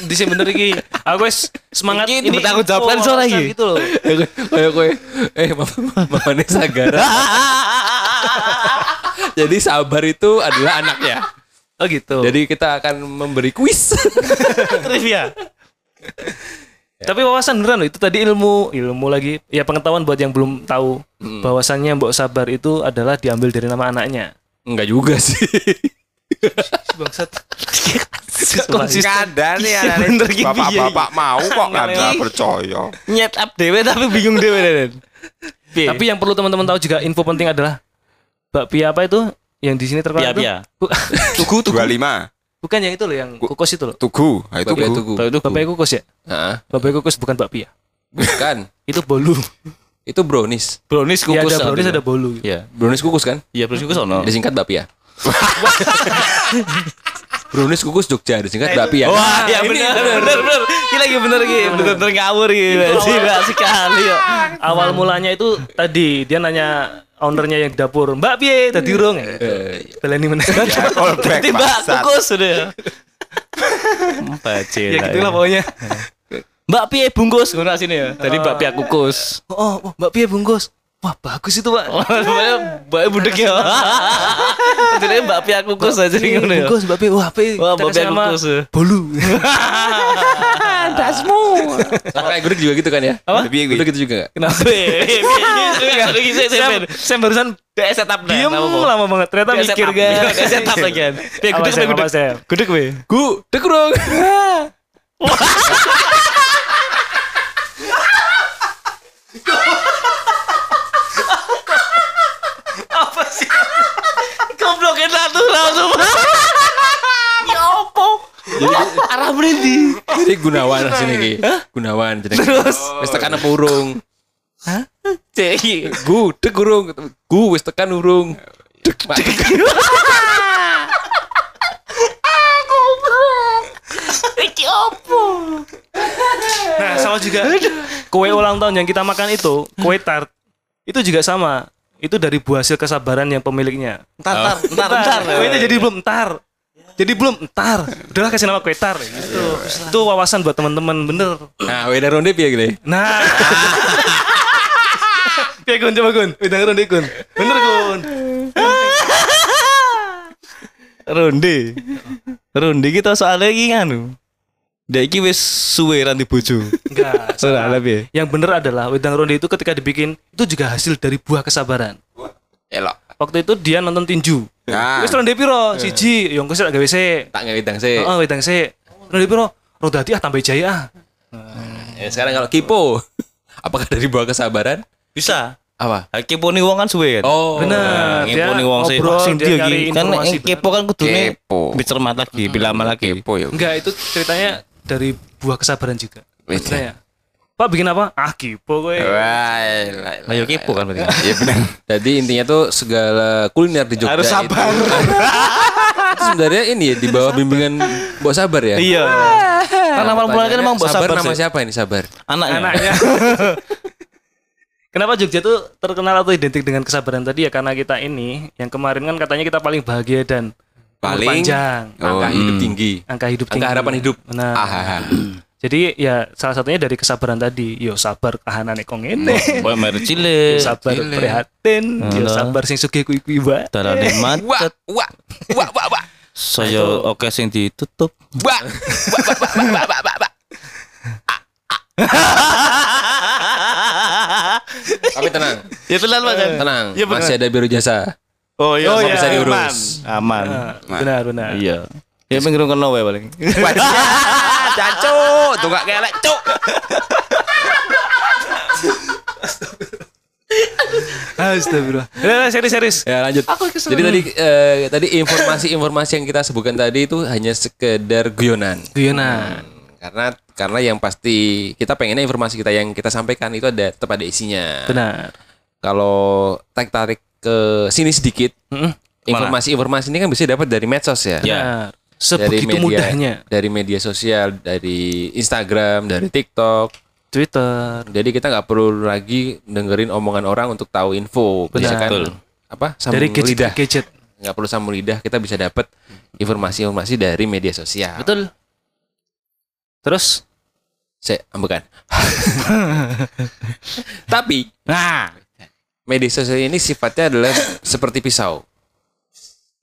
[SPEAKER 1] Di sini bener iki. Aku wis semangat
[SPEAKER 3] Iki bertanggung jawabkan
[SPEAKER 1] info
[SPEAKER 3] suara
[SPEAKER 1] wawasan
[SPEAKER 3] iki.
[SPEAKER 1] gitu loh.
[SPEAKER 2] Kayak kowe eh mama mamanya Sagara. Jadi Sabar itu adalah anaknya.
[SPEAKER 1] Oh gitu.
[SPEAKER 2] Jadi kita akan memberi kuis.
[SPEAKER 1] trivia. Tapi wawasan beneran loh itu tadi ilmu ilmu lagi ya pengetahuan buat yang belum tahu bahwasannya Mbok Sabar itu adalah diambil dari nama anaknya.
[SPEAKER 2] Enggak juga sih.
[SPEAKER 1] Bangsat.
[SPEAKER 3] Konsisten.
[SPEAKER 4] Nih
[SPEAKER 3] Iya, bener ki, piye
[SPEAKER 4] Bapak-bapak mau kok
[SPEAKER 3] Nggak
[SPEAKER 4] percaya.
[SPEAKER 3] Nyet up dewe tapi bingung dewe?
[SPEAKER 1] Tapi yang perlu teman-teman tahu juga info penting adalah bakpia apa itu yang di sini terkenal itu?
[SPEAKER 3] Pia-pia.
[SPEAKER 1] Bu-
[SPEAKER 2] Tugu, tugu.
[SPEAKER 4] 25.
[SPEAKER 1] Bukan yang itu loh yang kukus itu loh.
[SPEAKER 4] Tugu. Ah, itu
[SPEAKER 2] Bakpia
[SPEAKER 4] tugu.
[SPEAKER 3] itu
[SPEAKER 1] Bapak kukus ya?
[SPEAKER 2] Heeh.
[SPEAKER 1] Bapak kukus bukan bakpia.
[SPEAKER 2] Bukan.
[SPEAKER 1] Itu bolu.
[SPEAKER 2] Itu brownies.
[SPEAKER 3] brownies
[SPEAKER 1] Iya
[SPEAKER 3] kukus.
[SPEAKER 1] ada brownies ada bolu.
[SPEAKER 3] Iya.
[SPEAKER 2] Brownies kukus kan?
[SPEAKER 3] Iya brownies kukus ono.
[SPEAKER 2] Disingkat Bapia. brownies kukus Jogja disingkat Bapia.
[SPEAKER 3] Wah, iya
[SPEAKER 2] Ini
[SPEAKER 3] benar, benar, benar. Ini lagi bener gitu, bener-bener ngawur gitu. Sih, sekali ya.
[SPEAKER 1] Awal mulanya itu tadi dia nanya ownernya yang di dapur, Mbak piye tadi ya? Baleni meneh.
[SPEAKER 4] Callback
[SPEAKER 3] Berarti Mbak kukus sudah. Bacil.
[SPEAKER 1] Ya gitulah pokoknya.
[SPEAKER 3] Mbak piye bungkus ngono sini ya. Tadi Mbak piye kukus.
[SPEAKER 1] Oh, oh, Mbak piye bungkus? Wah, bagus itu, Pak.
[SPEAKER 3] Sebenarnya Mbak budek ya. Jadi Mbak piye kukus aja ngono ya.
[SPEAKER 1] Bungkus, Mbak piye? Wah, piye?
[SPEAKER 3] Wah, Mbak
[SPEAKER 1] nama
[SPEAKER 3] kukus. ya.
[SPEAKER 1] Bolu.
[SPEAKER 2] Sama kayak gudeg juga gitu kan ya?
[SPEAKER 3] Apa?
[SPEAKER 2] Gudeg gitu juga?
[SPEAKER 3] Kenapa?
[SPEAKER 1] Sam, Sam barusan
[SPEAKER 3] Dia setup dah.
[SPEAKER 1] diem lama banget. Ternyata mikir kan.
[SPEAKER 3] Dia setup lagi kan.
[SPEAKER 1] Apa,
[SPEAKER 3] gudeg gudeg?
[SPEAKER 1] Sam?
[SPEAKER 3] Gudeg we.
[SPEAKER 2] Gudeg dong.
[SPEAKER 3] Apa sih? Goblok enak tuh langsung. Ya opo? Arah berhenti.
[SPEAKER 2] Jadi Gunawan sini ki. Gunawan jenenge.
[SPEAKER 3] Terus?
[SPEAKER 2] Wis tekan apa urung?
[SPEAKER 3] Cek.
[SPEAKER 2] Gudeg urung. Gu wis tekan urung. Deg mati.
[SPEAKER 3] Iki opo?
[SPEAKER 1] Nah, sama juga kue ulang tahun yang kita makan itu, kue tart. Itu juga sama. Itu dari buah hasil kesabaran yang pemiliknya.
[SPEAKER 3] Entar, entar, entar, entar.
[SPEAKER 1] Kue itu jadi belum entar. Jadi belum entar. Udahlah kasih nama kue tar gitu. Itu wawasan buat teman-teman bener.
[SPEAKER 2] Nah, weda ronde piye gile?
[SPEAKER 1] Nah. Piye Gun coba Gun. Udah ronde Gun. Bener Gun.
[SPEAKER 3] Ronde. Ronde kita soalnya iki nganu. Dia iki wis suwe ranti bojo.
[SPEAKER 1] Enggak.
[SPEAKER 3] Ora
[SPEAKER 1] salah.
[SPEAKER 3] lebih.
[SPEAKER 1] Yang bener adalah wedang ronde itu ketika dibikin itu juga hasil dari buah kesabaran.
[SPEAKER 4] Elok.
[SPEAKER 1] Waktu itu dia nonton tinju.
[SPEAKER 4] Nah.
[SPEAKER 1] Wis ronde piro? Siji, yang kesel gawe se.
[SPEAKER 2] Tak ngewidang sih.
[SPEAKER 1] Heeh, wedang se. Ronde piro? Roda hati ah tambah jaya ah.
[SPEAKER 2] Ya, sekarang kalau kipo, apakah dari buah kesabaran?
[SPEAKER 3] Bisa.
[SPEAKER 2] Apa?
[SPEAKER 3] Kepo nih wong kan suwe kan.
[SPEAKER 2] Oh,
[SPEAKER 1] Bener. Dia
[SPEAKER 3] nih wong sih. sing
[SPEAKER 1] dia.
[SPEAKER 3] Kan yang kepo kan kudune
[SPEAKER 4] Kepo.
[SPEAKER 3] cermat lagi, lebih lama lagi.
[SPEAKER 4] Kepo ya.
[SPEAKER 1] Enggak, itu ceritanya dari buah kesabaran juga.
[SPEAKER 4] Wih,
[SPEAKER 1] Sebenarnya. Pak bikin apa? Ah, kipo gue.
[SPEAKER 4] Wah, elah, elah,
[SPEAKER 3] Ayo kepo kan berarti.
[SPEAKER 4] Iya benar.
[SPEAKER 2] Jadi intinya tuh segala kuliner di Jogja
[SPEAKER 3] Harus sabar.
[SPEAKER 2] itu, itu sebenarnya ini ya di bawah bimbingan Mbok Sabar ya.
[SPEAKER 3] Iya. Karena awal mulanya kan emang mbok
[SPEAKER 2] sabar,
[SPEAKER 3] sabar
[SPEAKER 2] nama siapa ini Sabar?
[SPEAKER 3] Anaknya.
[SPEAKER 1] Anaknya. Kenapa Jogja tuh terkenal atau identik dengan kesabaran tadi ya karena kita ini yang kemarin kan katanya kita paling bahagia dan
[SPEAKER 2] Paling
[SPEAKER 1] panjang,
[SPEAKER 2] angka
[SPEAKER 4] Oh,
[SPEAKER 2] hidup
[SPEAKER 4] hmm.
[SPEAKER 2] tinggi.
[SPEAKER 1] angka hidup
[SPEAKER 2] Angka
[SPEAKER 1] tinggi.
[SPEAKER 2] harapan hidup.
[SPEAKER 1] Nah,
[SPEAKER 4] Ah,
[SPEAKER 1] jadi ya salah satunya dari kesabaran tadi. Yo sabar kahanane kong ini.
[SPEAKER 3] Boy mer cilik.
[SPEAKER 1] sabar prihatin, yo sabar sing sugih kuwi kuwi wae.
[SPEAKER 3] Darane
[SPEAKER 2] Wah,
[SPEAKER 3] macet.
[SPEAKER 2] wah, wah, wah, wah.
[SPEAKER 3] Saya oke sing ditutup.
[SPEAKER 2] Wah, wah, wah, wah, wah, wah, wah. Tapi tenang,
[SPEAKER 3] ya benar Mas.
[SPEAKER 2] tenang.
[SPEAKER 3] Iya, benar.
[SPEAKER 2] Masih ada biru jasa.
[SPEAKER 3] Oh iya,
[SPEAKER 1] Oh,
[SPEAKER 3] masih
[SPEAKER 1] iya,
[SPEAKER 3] bisa
[SPEAKER 2] aman.
[SPEAKER 3] diurus. Aman.
[SPEAKER 1] Nah, benar benar.
[SPEAKER 3] Iya. Ya pengen kono wae paling.
[SPEAKER 2] Cacu, tuh gak kelek, cuk.
[SPEAKER 1] Astagfirullah. Eh, serius serius.
[SPEAKER 2] Ya lanjut. Jadi tadi eh, tadi informasi-informasi yang kita sebutkan tadi itu hanya sekedar guyonan.
[SPEAKER 1] Guyonan.
[SPEAKER 2] Karena karena yang pasti kita pengennya informasi kita yang kita sampaikan itu ada tetap ada isinya.
[SPEAKER 1] Benar.
[SPEAKER 2] Kalau tarik tarik ke sini sedikit, informasi-informasi ini kan bisa dapat dari medsos ya. Dari
[SPEAKER 1] Sebegitu
[SPEAKER 2] media,
[SPEAKER 1] mudahnya.
[SPEAKER 2] Dari media sosial, dari Instagram, dari TikTok.
[SPEAKER 1] Twitter.
[SPEAKER 2] Jadi kita nggak perlu lagi dengerin omongan orang untuk tahu info. Bisa
[SPEAKER 1] Benar.
[SPEAKER 2] kan
[SPEAKER 3] Betul.
[SPEAKER 2] apa? Sambung
[SPEAKER 1] Dari gadget
[SPEAKER 2] lidah.
[SPEAKER 1] gadget.
[SPEAKER 2] nggak perlu sambung lidah kita bisa dapat informasi-informasi dari media sosial.
[SPEAKER 1] Betul. Terus
[SPEAKER 2] Saya bukan. Tapi
[SPEAKER 3] Nah,
[SPEAKER 2] media sosial ini sifatnya adalah seperti pisau,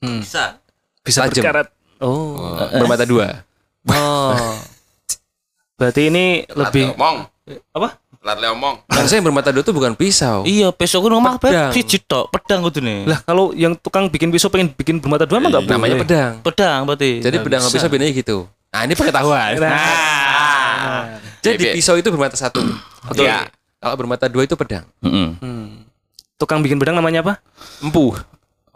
[SPEAKER 3] bisa.
[SPEAKER 1] bisa
[SPEAKER 2] Tajam.
[SPEAKER 1] berkarat. Oh.
[SPEAKER 2] Oh, bermata dua.
[SPEAKER 1] Oh. Berarti ini lebih
[SPEAKER 4] omong.
[SPEAKER 1] apa?
[SPEAKER 4] Lat omong.
[SPEAKER 2] Harusnya yang bermata dua itu bukan pisau.
[SPEAKER 3] Iya, besok gue ngomong apa?
[SPEAKER 2] Pedang.
[SPEAKER 3] Siji tok, pedang kudu nih.
[SPEAKER 1] Lah kalau yang tukang bikin pisau pengen bikin bermata dua emang enggak boleh.
[SPEAKER 2] Namanya pedang.
[SPEAKER 3] pedang berarti.
[SPEAKER 2] Jadi pedang sama pisau bedanya gitu. Nah ini pengetahuan.
[SPEAKER 1] Nah.
[SPEAKER 2] Jadi
[SPEAKER 4] Bebe.
[SPEAKER 2] pisau itu bermata satu. Betul.
[SPEAKER 4] Iya.
[SPEAKER 2] Kalau bermata dua itu pedang.
[SPEAKER 3] Heeh.
[SPEAKER 1] Hmm. Tukang bikin pedang namanya apa?
[SPEAKER 2] Empu.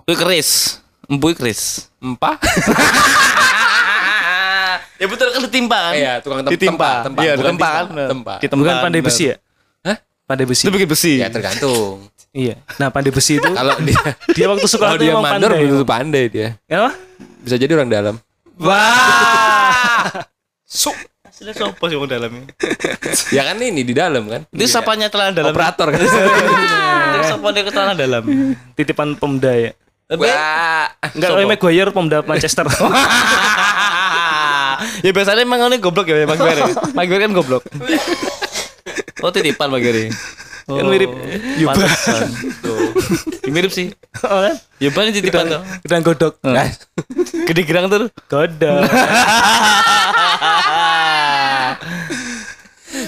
[SPEAKER 3] Kuwi keris. Empu keris.
[SPEAKER 2] Empah.
[SPEAKER 3] ya betul kan ditimpa kan?
[SPEAKER 2] Iya, tukang tem
[SPEAKER 3] Ditimpa.
[SPEAKER 2] tempa, tempa.
[SPEAKER 3] Iya,
[SPEAKER 2] bukan
[SPEAKER 3] tempa kan.
[SPEAKER 2] tempa.
[SPEAKER 3] Kita
[SPEAKER 1] Bukan pandai besi ya?
[SPEAKER 2] Hah?
[SPEAKER 1] Pandai besi.
[SPEAKER 3] Itu bikin besi.
[SPEAKER 2] Ya tergantung.
[SPEAKER 1] Iya. Nah, pandai besi itu
[SPEAKER 2] Kalau dia
[SPEAKER 1] dia waktu
[SPEAKER 2] kalau
[SPEAKER 1] sekolah itu
[SPEAKER 2] dia mandor
[SPEAKER 1] pandai.
[SPEAKER 2] tentu pandai dia.
[SPEAKER 1] Apa?
[SPEAKER 2] Bisa jadi orang dalam.
[SPEAKER 3] Wah. Su. Asli sopo sih wong dalamnya?
[SPEAKER 2] Ya kan ini di dalam kan.
[SPEAKER 3] Itu sapanya celana dalam.
[SPEAKER 2] Operator kan.
[SPEAKER 3] Itu sapanya ke celana dalam.
[SPEAKER 1] Titipan Pemda ya.
[SPEAKER 2] Wah.
[SPEAKER 1] Enggak oleh Maguire Pemda Manchester.
[SPEAKER 3] ya biasanya emang ini goblok ya Maguire. Maguire kan goblok. Oh titipan Maguire.
[SPEAKER 1] Kan mirip Yuba.
[SPEAKER 3] Tuh. Ya, mirip sih.
[SPEAKER 1] Oh, kan?
[SPEAKER 3] Yuba ini titipan tuh.
[SPEAKER 1] Gedang godok.
[SPEAKER 3] Gede gerang tuh.
[SPEAKER 1] Godok.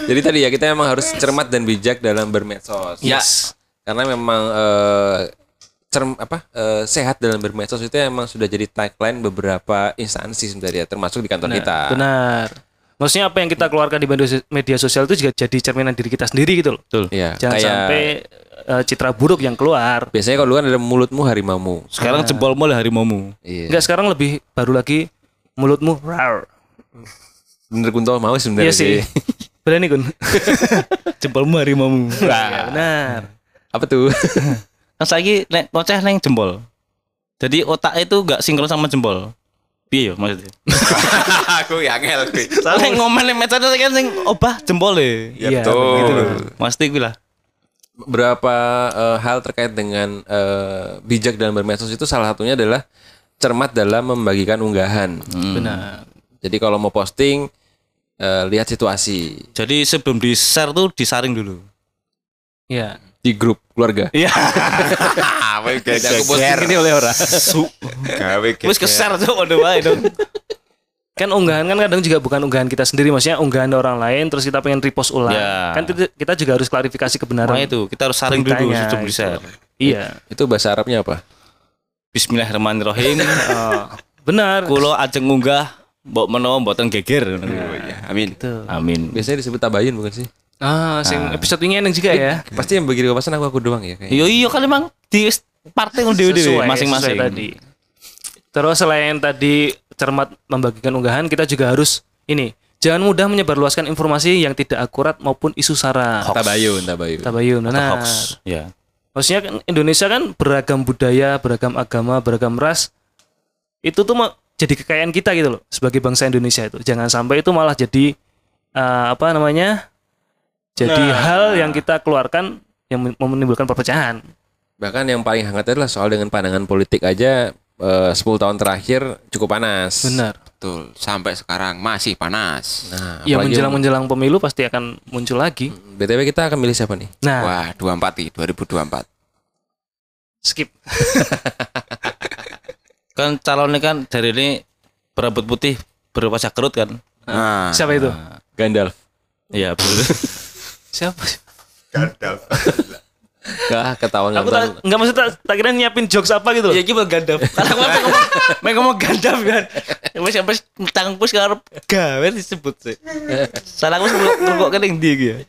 [SPEAKER 2] Jadi tadi ya kita emang harus cermat dan bijak dalam bermedsos.
[SPEAKER 3] Yes.
[SPEAKER 2] Karena memang eh, cerm apa eh, sehat dalam bermedsos itu emang sudah jadi tagline beberapa instansi sebenarnya termasuk di kantor kita.
[SPEAKER 1] Benar. Maksudnya apa yang kita keluarkan di media- sosial itu juga jadi cerminan diri kita sendiri gitu loh.
[SPEAKER 3] Betul.
[SPEAKER 2] Iya,
[SPEAKER 1] Jangan
[SPEAKER 2] kayak
[SPEAKER 1] sampai eh, citra buruk yang keluar.
[SPEAKER 2] biasanya kalau dulu kan ada mulutmu harimaumu.
[SPEAKER 3] Sekarang jempolmu lah harimaumu.
[SPEAKER 2] Iya.
[SPEAKER 1] Enggak sekarang lebih baru lagi mulutmu rar.
[SPEAKER 2] Bener Kunto mau
[SPEAKER 1] Iya
[SPEAKER 2] sebenarnya
[SPEAKER 1] sih.
[SPEAKER 2] sih.
[SPEAKER 1] Berani Kun.
[SPEAKER 3] Jempolmu harimaumu.
[SPEAKER 1] Ya, benar.
[SPEAKER 2] Apa tuh?
[SPEAKER 3] Kan saiki nek ngoceh neng jempol. Jadi otak itu gak sinkron sama jempol. Piye yo maksudnya?
[SPEAKER 4] Aku ya ngel kuwi.
[SPEAKER 3] Soalnya ngomel ning meja kan sing obah jempol e.
[SPEAKER 4] Ya
[SPEAKER 1] Iya,
[SPEAKER 4] betul.
[SPEAKER 3] Gitu loh. Mesti gue lah.
[SPEAKER 2] Berapa eh, hal terkait dengan eh, bijak dalam bermedsos itu salah satunya adalah cermat dalam membagikan unggahan.
[SPEAKER 1] Benar.
[SPEAKER 2] Jadi kalau mau posting eh, lihat situasi
[SPEAKER 3] Jadi sebelum di share tuh disaring dulu.
[SPEAKER 1] Iya.
[SPEAKER 2] di grup keluarga.
[SPEAKER 3] Iya.
[SPEAKER 4] Apa
[SPEAKER 2] Jadi aku posting ini oleh orang.
[SPEAKER 3] Wis ke share tuh udah wae dong.
[SPEAKER 1] Kan unggahan kan kadang juga bukan unggahan kita sendiri, maksudnya unggahan orang lain terus kita pengen repost ulang.
[SPEAKER 3] Ya.
[SPEAKER 1] Kan kita, juga harus klarifikasi kebenaran.
[SPEAKER 3] Makanya itu kita harus saring dulu sebelum di share.
[SPEAKER 1] Iya.
[SPEAKER 2] Itu bahasa Arabnya apa?
[SPEAKER 3] Bismillahirrahmanirrahim.
[SPEAKER 1] Oh, benar.
[SPEAKER 3] Kulo ajeng ngunggah mbok menawa mboten geger.
[SPEAKER 4] Amin.
[SPEAKER 1] Gitu.
[SPEAKER 3] Amin.
[SPEAKER 2] Biasanya disebut tabayun bukan sih?
[SPEAKER 1] Ah, sing episode ini enak juga ya.
[SPEAKER 2] Pasti yang bagi kawasan aku aku doang ya kayaknya.
[SPEAKER 3] Iya iya kan emang di partai ngono
[SPEAKER 1] Sesuai-
[SPEAKER 3] masing-masing.
[SPEAKER 1] tadi. Terus selain tadi cermat membagikan unggahan, kita juga harus ini jangan mudah menyebarluaskan informasi yang tidak akurat maupun isu sara.
[SPEAKER 2] Tabayun, tabayun.
[SPEAKER 1] Tabayun,
[SPEAKER 3] Atau
[SPEAKER 1] benar.
[SPEAKER 3] hoax. Ya.
[SPEAKER 1] Maksudnya kan Indonesia kan beragam budaya, beragam agama, beragam ras. Itu tuh jadi kekayaan kita gitu loh sebagai bangsa Indonesia itu. Jangan sampai itu malah jadi eh, apa namanya? Jadi hal yang kita keluarkan yang men- menimbulkan perpecahan.
[SPEAKER 2] Bahkan yang paling hangat adalah soal dengan pandangan politik aja eh, 10 tahun terakhir cukup panas.
[SPEAKER 1] Benar.
[SPEAKER 4] Betul. Sampai sekarang masih panas.
[SPEAKER 2] Nah,
[SPEAKER 1] Ya menjelang menjelang pemilu pasti akan muncul lagi.
[SPEAKER 2] BTW kita akan milih siapa nih?
[SPEAKER 1] Nah,
[SPEAKER 4] Wah, 24 nih, 2024.
[SPEAKER 1] skip.
[SPEAKER 3] Kan calonnya kan dari ini berambut putih berwajah kerut kan.
[SPEAKER 4] Nah,
[SPEAKER 1] Siapa itu?
[SPEAKER 2] Gandalf.
[SPEAKER 3] Iya betul.
[SPEAKER 1] Siapa?
[SPEAKER 2] Gak ketahuan
[SPEAKER 1] Aku tak enggak maksud tak, tak kira nyiapin jokes apa gitu loh.
[SPEAKER 3] Ya gimana gandam? Karena aku ngomong main ngomong gandam kan. Wes sampai tangan pus karo gawe disebut sih. Salah aku ngrungok kan yang dia gitu.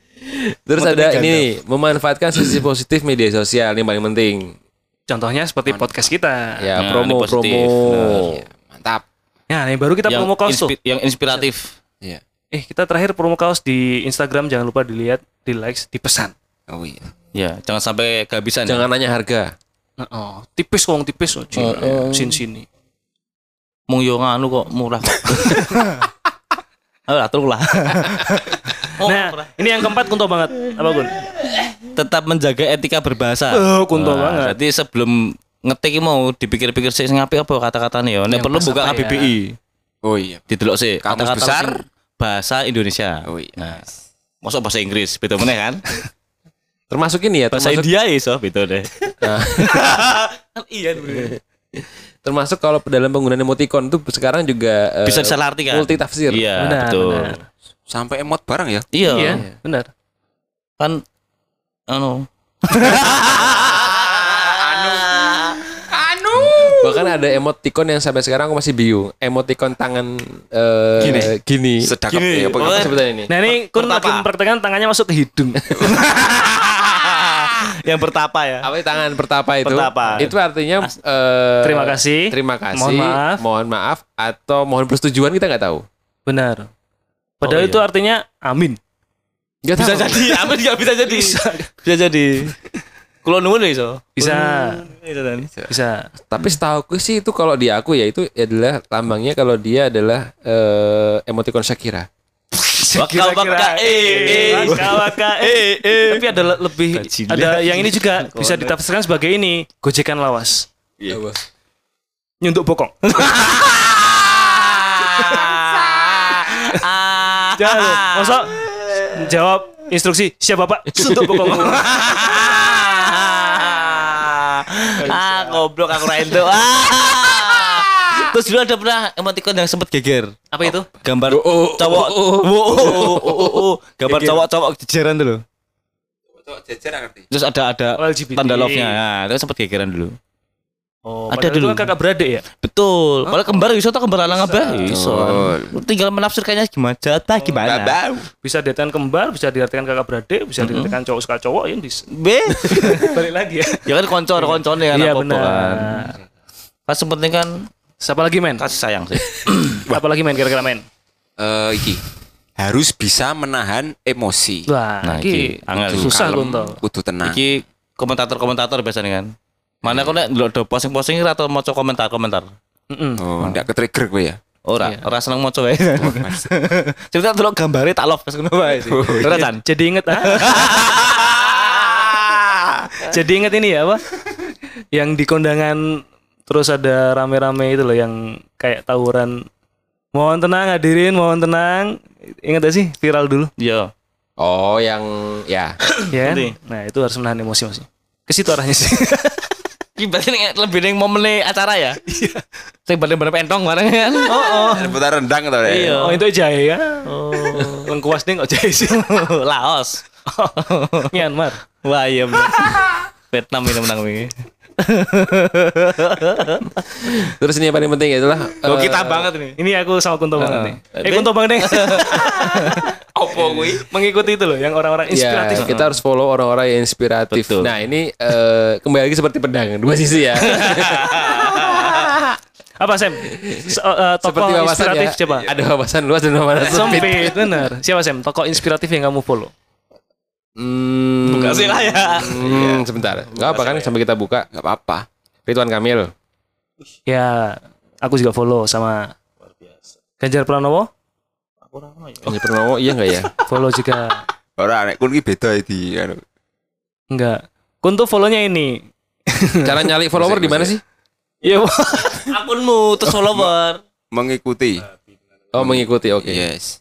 [SPEAKER 2] Terus ada ini
[SPEAKER 3] Gandalf.
[SPEAKER 2] memanfaatkan sisi positif media sosial ini paling penting.
[SPEAKER 1] Contohnya seperti podcast kita.
[SPEAKER 2] Ya,
[SPEAKER 3] Nah,
[SPEAKER 2] promo promo.
[SPEAKER 4] iya, mantap.
[SPEAKER 1] Nah, yang baru kita
[SPEAKER 3] Yang,
[SPEAKER 1] promo kaos tuh.
[SPEAKER 3] yang inspiratif.
[SPEAKER 4] Iya.
[SPEAKER 1] Eh, kita terakhir promo kaos di Instagram jangan lupa dilihat, di likes, dipesan.
[SPEAKER 4] Oh iya.
[SPEAKER 3] Ya, jangan sampai kehabisan. ya.
[SPEAKER 2] Jangan nanya harga.
[SPEAKER 1] Oh, tipis kong tipis oh, Cina. Sin sini.
[SPEAKER 3] Mung yo nganu kok murah. Ayo lah, terus lah. Oh,
[SPEAKER 1] nah, ini yang keempat kunto banget. Apa Gun?
[SPEAKER 3] tetap menjaga etika berbahasa.
[SPEAKER 1] Oh, kunto banget.
[SPEAKER 3] Jadi sebelum ngetik mau dipikir-pikir sih ngapi apa kata-katanya ya. Nek perlu buka
[SPEAKER 1] apa ya?
[SPEAKER 3] KBBI.
[SPEAKER 4] Oh iya.
[SPEAKER 3] Didelok sih
[SPEAKER 4] Kamus
[SPEAKER 3] kata-kata
[SPEAKER 4] besar.
[SPEAKER 3] bahasa Indonesia.
[SPEAKER 4] Oh iya.
[SPEAKER 3] Nah, masuk bahasa Inggris, beda meneh kan?
[SPEAKER 2] Termasuk ini ya,
[SPEAKER 3] Bahasa
[SPEAKER 2] termasuk,
[SPEAKER 3] India iso beda deh.
[SPEAKER 2] Nah.
[SPEAKER 3] Kan iya
[SPEAKER 2] termasuk kalau dalam penggunaan emoticon tuh sekarang juga eh,
[SPEAKER 3] Bisa disalah artikan.
[SPEAKER 2] multi tafsir.
[SPEAKER 3] Iya,
[SPEAKER 1] Benar,
[SPEAKER 3] betul.
[SPEAKER 1] benar.
[SPEAKER 4] Sampai emot bareng ya.
[SPEAKER 3] Iya.
[SPEAKER 1] Iya, benar.
[SPEAKER 3] Kan anu.
[SPEAKER 2] Bahkan ada emoticon yang sampai sekarang aku masih bingung. Emoticon tangan eh,
[SPEAKER 4] Gini.
[SPEAKER 2] gini.
[SPEAKER 4] Sedakap
[SPEAKER 3] Gini.
[SPEAKER 4] ya apa
[SPEAKER 3] Oh,
[SPEAKER 2] Apa ini?
[SPEAKER 1] Nah ini kun
[SPEAKER 3] Pertapa.
[SPEAKER 1] lagi mempraktekkan tangannya masuk ke hidung.
[SPEAKER 3] yang bertapa ya.
[SPEAKER 2] Apa itu tangan pertapa itu?
[SPEAKER 3] Pertapa.
[SPEAKER 2] Itu artinya eh,
[SPEAKER 1] Terima kasih.
[SPEAKER 2] Terima kasih.
[SPEAKER 1] Mohon maaf.
[SPEAKER 2] Mohon maaf atau mohon persetujuan kita nggak tahu.
[SPEAKER 1] Benar. Padahal
[SPEAKER 2] Oh, iya.
[SPEAKER 1] itu artinya amin.
[SPEAKER 2] Nggak
[SPEAKER 3] Bisa
[SPEAKER 2] tahu.
[SPEAKER 3] jadi, amin juga bisa jadi. Bisa, jadi. Kulo nuwun iso.
[SPEAKER 1] Bisa.
[SPEAKER 3] Bisa kan.
[SPEAKER 1] Bisa.
[SPEAKER 2] Tapi setahu sih itu kalau di aku ya itu adalah lambangnya kalau dia adalah eh, emoticon Shakira.
[SPEAKER 3] Waka waka eh eh.
[SPEAKER 1] Waka waka eh eh. Tapi ada le- lebih ada yang ini juga bisa ditafsirkan sebagai ini gojekan lawas.
[SPEAKER 4] Iya.
[SPEAKER 1] Nyuntuk bokong.
[SPEAKER 3] Ah.
[SPEAKER 1] Jangan lu. Masa jawab instruksi siap bapak suntuk bokong.
[SPEAKER 3] ah, goblok aku ra endo. Ah. Terus dulu ada pernah emoticon yang sempat geger.
[SPEAKER 1] Apa itu?
[SPEAKER 3] Gambar cowok. Oh, oh, oh, oh, oh. Gambar cowok-cowok jejeran dulu.
[SPEAKER 4] Jejer ngerti.
[SPEAKER 3] Terus ada ada
[SPEAKER 1] Oh, LGBT.
[SPEAKER 3] tanda love-nya. Nah, itu sempat gegeran dulu.
[SPEAKER 1] Oh,
[SPEAKER 3] Ada
[SPEAKER 1] dulu kan kakak beradik ya?
[SPEAKER 3] Betul. Padahal kembar iso tak kembar lanang apa? Iso.
[SPEAKER 4] Betul.
[SPEAKER 3] Tinggal menafsirkannya gimana jatah gimana.
[SPEAKER 4] Babau.
[SPEAKER 1] Bisa diartikan kembar, bisa diartikan kakak beradik, bisa diartikan cowok suka cowok ya bisa.
[SPEAKER 3] B.
[SPEAKER 1] Balik lagi ya.
[SPEAKER 3] ya kan konco koncone kan
[SPEAKER 1] Iya benar.
[SPEAKER 3] kan. Pas penting kan
[SPEAKER 1] Siapa lagi men?
[SPEAKER 3] kasih sayang sih.
[SPEAKER 1] Apa lagi men kira-kira men?
[SPEAKER 4] Eh iki harus bisa menahan emosi.
[SPEAKER 1] Wah,
[SPEAKER 3] Nah,
[SPEAKER 1] iki
[SPEAKER 3] iki angel.
[SPEAKER 1] susah.
[SPEAKER 4] Kudu tenang.
[SPEAKER 3] Iki komentator-komentator biasanya kan. Mana kok nek ndelok do posting-posting ora atau maca komentar-komentar.
[SPEAKER 1] Mm-mm.
[SPEAKER 4] Oh, ndak ke-trigger gue ya.
[SPEAKER 3] Ora,
[SPEAKER 1] Iya.
[SPEAKER 3] ora seneng maca wae. Cerita delok gambare tak love pas ngono wae sih. Ora kan?
[SPEAKER 1] Jadi inget ah. Jadi inget ini ya apa? Yang di kondangan terus ada rame-rame itu loh yang kayak tawuran. Mohon tenang hadirin, mohon tenang. Ingat gak sih viral dulu?
[SPEAKER 3] Iya.
[SPEAKER 2] Oh, yang ya.
[SPEAKER 1] Ya. kan? Nah, itu harus menahan emosi masih. Ke situ arahnya sih.
[SPEAKER 3] Iki berarti nek lebih ning momen acara ya. Iya. Sing bareng-bareng entong bareng kan. Oh, oh.
[SPEAKER 4] Putar rendang atau
[SPEAKER 3] Iya.
[SPEAKER 1] oh, itu jahe ya. Oh, lengkuas ding kok jahe sih.
[SPEAKER 3] Laos.
[SPEAKER 1] Myanmar.
[SPEAKER 3] Wah, iya bener. Vietnam ini menang ini.
[SPEAKER 2] Terus ini yang paling penting adalah eh,
[SPEAKER 3] kita banget ini.
[SPEAKER 1] Ini aku sama Kunto banget nih. Eh? Kunto banget nih.
[SPEAKER 3] Opo kuwi?
[SPEAKER 1] Mengikuti itu loh yang orang-orang
[SPEAKER 2] Ya,
[SPEAKER 1] inspiratif.
[SPEAKER 2] kita harus follow orang-orang yang inspiratif.
[SPEAKER 3] Betul.
[SPEAKER 2] Nah, ini eh, kembali lagi seperti pedang, dua sisi ya.
[SPEAKER 1] Apa Sam? S- eh, tokoh
[SPEAKER 2] seperti wawasan
[SPEAKER 1] inspiratif
[SPEAKER 2] ya.
[SPEAKER 1] siapa?
[SPEAKER 2] Ada wawasan luas dan wawasan sempit.
[SPEAKER 1] Sempit benar. Siapa Sam? Tokoh inspiratif yang kamu follow?
[SPEAKER 2] Hmm,
[SPEAKER 3] Buka sih lah ya.
[SPEAKER 2] hmm, sebentar. Enggak apa kan sampai kita buka.
[SPEAKER 4] Enggak apa-apa.
[SPEAKER 2] Ridwan Kamil.
[SPEAKER 1] Ya, aku juga follow sama Ganjar Pranowo.
[SPEAKER 2] Ganjar Pranowo iya enggak ya?
[SPEAKER 1] Follow juga
[SPEAKER 4] Ora nek kun iki beda iki anu.
[SPEAKER 1] enggak. Kunto follow-nya ini.
[SPEAKER 2] Cara nyali follower di mana sih?
[SPEAKER 1] Iya,
[SPEAKER 3] Akunmu terus follower.
[SPEAKER 4] Mengikuti.
[SPEAKER 2] Oh, mengikuti. Oke.
[SPEAKER 4] Yes.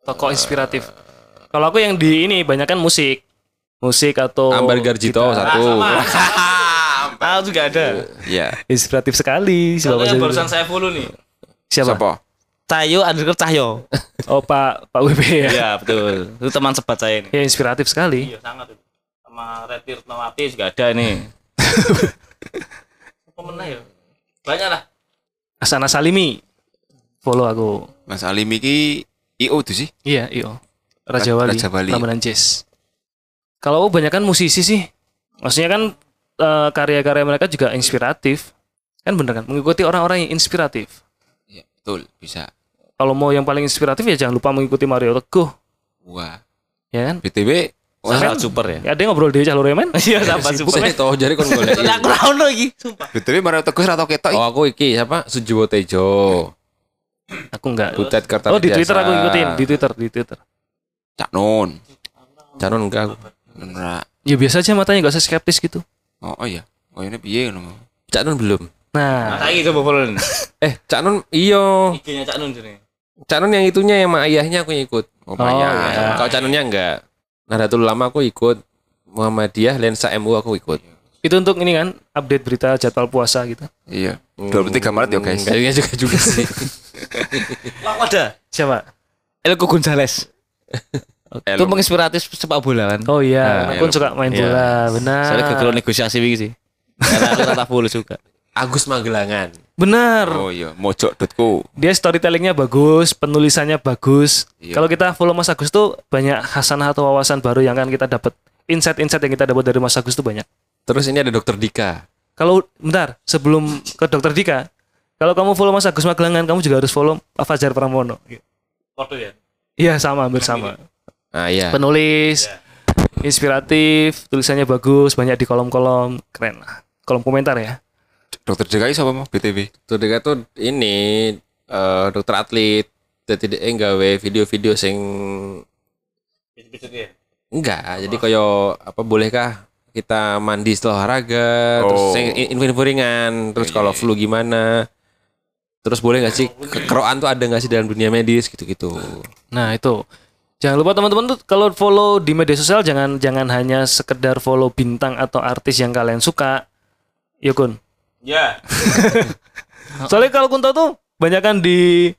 [SPEAKER 1] tokoh inspiratif. Kalau aku yang di ini banyak kan musik. Musik atau
[SPEAKER 2] Ambar Garjito
[SPEAKER 1] gitar.
[SPEAKER 2] satu.
[SPEAKER 3] Ah, juga ada.
[SPEAKER 4] Iya.
[SPEAKER 1] Inspiratif sekali si
[SPEAKER 3] Kalau
[SPEAKER 1] Bapak
[SPEAKER 3] yang barusan saya follow nih.
[SPEAKER 1] Siapa?
[SPEAKER 4] Siapa?
[SPEAKER 3] Cahyo underscore Cahyo.
[SPEAKER 1] Oh, Pak Pak WB ya.
[SPEAKER 3] Iya, betul. Itu teman sebat saya ini.
[SPEAKER 1] Ya inspiratif sekali.
[SPEAKER 3] Iya, sangat itu. Sama Retir Nawati juga ada nih. Apa menah ya? Banyak lah.
[SPEAKER 1] Asana Salimi. Follow aku.
[SPEAKER 4] Mas Alim iki IO tuh sih.
[SPEAKER 1] Iya, iyo. Raja Wali,
[SPEAKER 4] Raja Wali.
[SPEAKER 1] Ramadan Jazz. Kalau aku banyak kan musisi sih. Maksudnya kan eh, karya-karya mereka juga inspiratif. Kan bener kan? Mengikuti orang-orang yang inspiratif.
[SPEAKER 4] Iya, betul, bisa.
[SPEAKER 1] Kalau mau yang paling inspiratif ya jangan lupa mengikuti Mario Teguh.
[SPEAKER 4] Wah.
[SPEAKER 1] Ya kan?
[SPEAKER 4] BTW
[SPEAKER 3] Sangat super ya.
[SPEAKER 1] Ya, ada yang ngobrol di cah loro men.
[SPEAKER 3] Iya, sama super.
[SPEAKER 2] Bukan toh jari kon golek.
[SPEAKER 3] Aku ra ono iki, sumpah.
[SPEAKER 4] BTW Mario Teguh ora tau ketok
[SPEAKER 2] Oh,
[SPEAKER 4] iki.
[SPEAKER 2] aku iki siapa? Sujiwo Tejo.
[SPEAKER 1] Aku enggak.
[SPEAKER 2] Butet Kertanegara.
[SPEAKER 1] Oh, di Twitter aku ikutin, di Twitter, di Twitter.
[SPEAKER 4] Cak Nun.
[SPEAKER 2] Canon enggak aku.
[SPEAKER 4] Ora.
[SPEAKER 1] Ya biasa aja matanya gak usah skeptis gitu.
[SPEAKER 4] Oh, oh iya. Oh ini piye ngono.
[SPEAKER 2] Cak Nun belum.
[SPEAKER 1] Nah,
[SPEAKER 3] Nah, iki coba follow.
[SPEAKER 2] Eh, Cak Nun iyo.
[SPEAKER 3] IG-nya Cak Nun jene.
[SPEAKER 2] Cak Nun yang itunya yang sama ayahnya aku ngikut.
[SPEAKER 4] Oh,
[SPEAKER 1] Oh,
[SPEAKER 4] banyak.
[SPEAKER 1] iya.
[SPEAKER 2] Kalau Cak Nunnya enggak. Nahdlatul Ulama aku ikut. Muhammadiyah, Lensa MU aku ikut.
[SPEAKER 1] itu untuk ini kan update berita jadwal puasa gitu.
[SPEAKER 4] Iya. 23 Maret ya, guys.
[SPEAKER 2] Kayaknya juga juga sih.
[SPEAKER 3] Lah ada.
[SPEAKER 1] Siapa?
[SPEAKER 3] Elko Gonzales. Itu menginspiratif sepak bola kan.
[SPEAKER 1] Oh iya,
[SPEAKER 3] Nah,
[SPEAKER 1] aku juga main
[SPEAKER 3] Iya.
[SPEAKER 1] bola, benar.
[SPEAKER 3] Soalnya gagal negosiasi begini sih. Karena aku rata bola juga.
[SPEAKER 2] Agus Magelangan.
[SPEAKER 1] Benar.
[SPEAKER 4] Oh iya, mojok.co.
[SPEAKER 1] Dia storytellingnya bagus, penulisannya bagus.
[SPEAKER 4] Iya.
[SPEAKER 1] Kalau kita follow Mas Agus tuh banyak hasanah atau wawasan baru yang kan kita dapat insight-insight yang kita dapat dari Mas Agus tuh banyak.
[SPEAKER 2] Terus ini ada Dokter Dika.
[SPEAKER 1] Kalau bentar, sebelum ke Dokter Dika, kalau kamu follow Mas Agus Magelangan, kamu juga harus follow Pak Fajar Pramono.
[SPEAKER 3] Foto ya.
[SPEAKER 1] Iya, sama, hampir sama.
[SPEAKER 2] Nah iya.
[SPEAKER 1] Penulis, inspiratif, tulisannya bagus, banyak di kolom-kolom, keren lah. Kolom komentar ya.
[SPEAKER 4] Dokter DKI siapa mau BTW?
[SPEAKER 2] Dokter Dika tuh ini eh, dokter atlet. Jadi dia nggawe video-video sing enggak. Jadi koyo apa bolehkah kita mandi setelah olahraga, terus
[SPEAKER 4] Oh.
[SPEAKER 2] sing info-info ringan, terus kalau flu gimana? Terus boleh nggak sih kekeroan tuh ada nggak sih dalam dunia medis gitu-gitu?
[SPEAKER 1] Nah itu jangan lupa teman-teman tuh kalau follow di media sosial jangan jangan hanya sekedar follow bintang atau artis yang kalian suka. Ya kun.
[SPEAKER 3] Ya.
[SPEAKER 1] Soalnya kalau Kunto tuh banyak kan di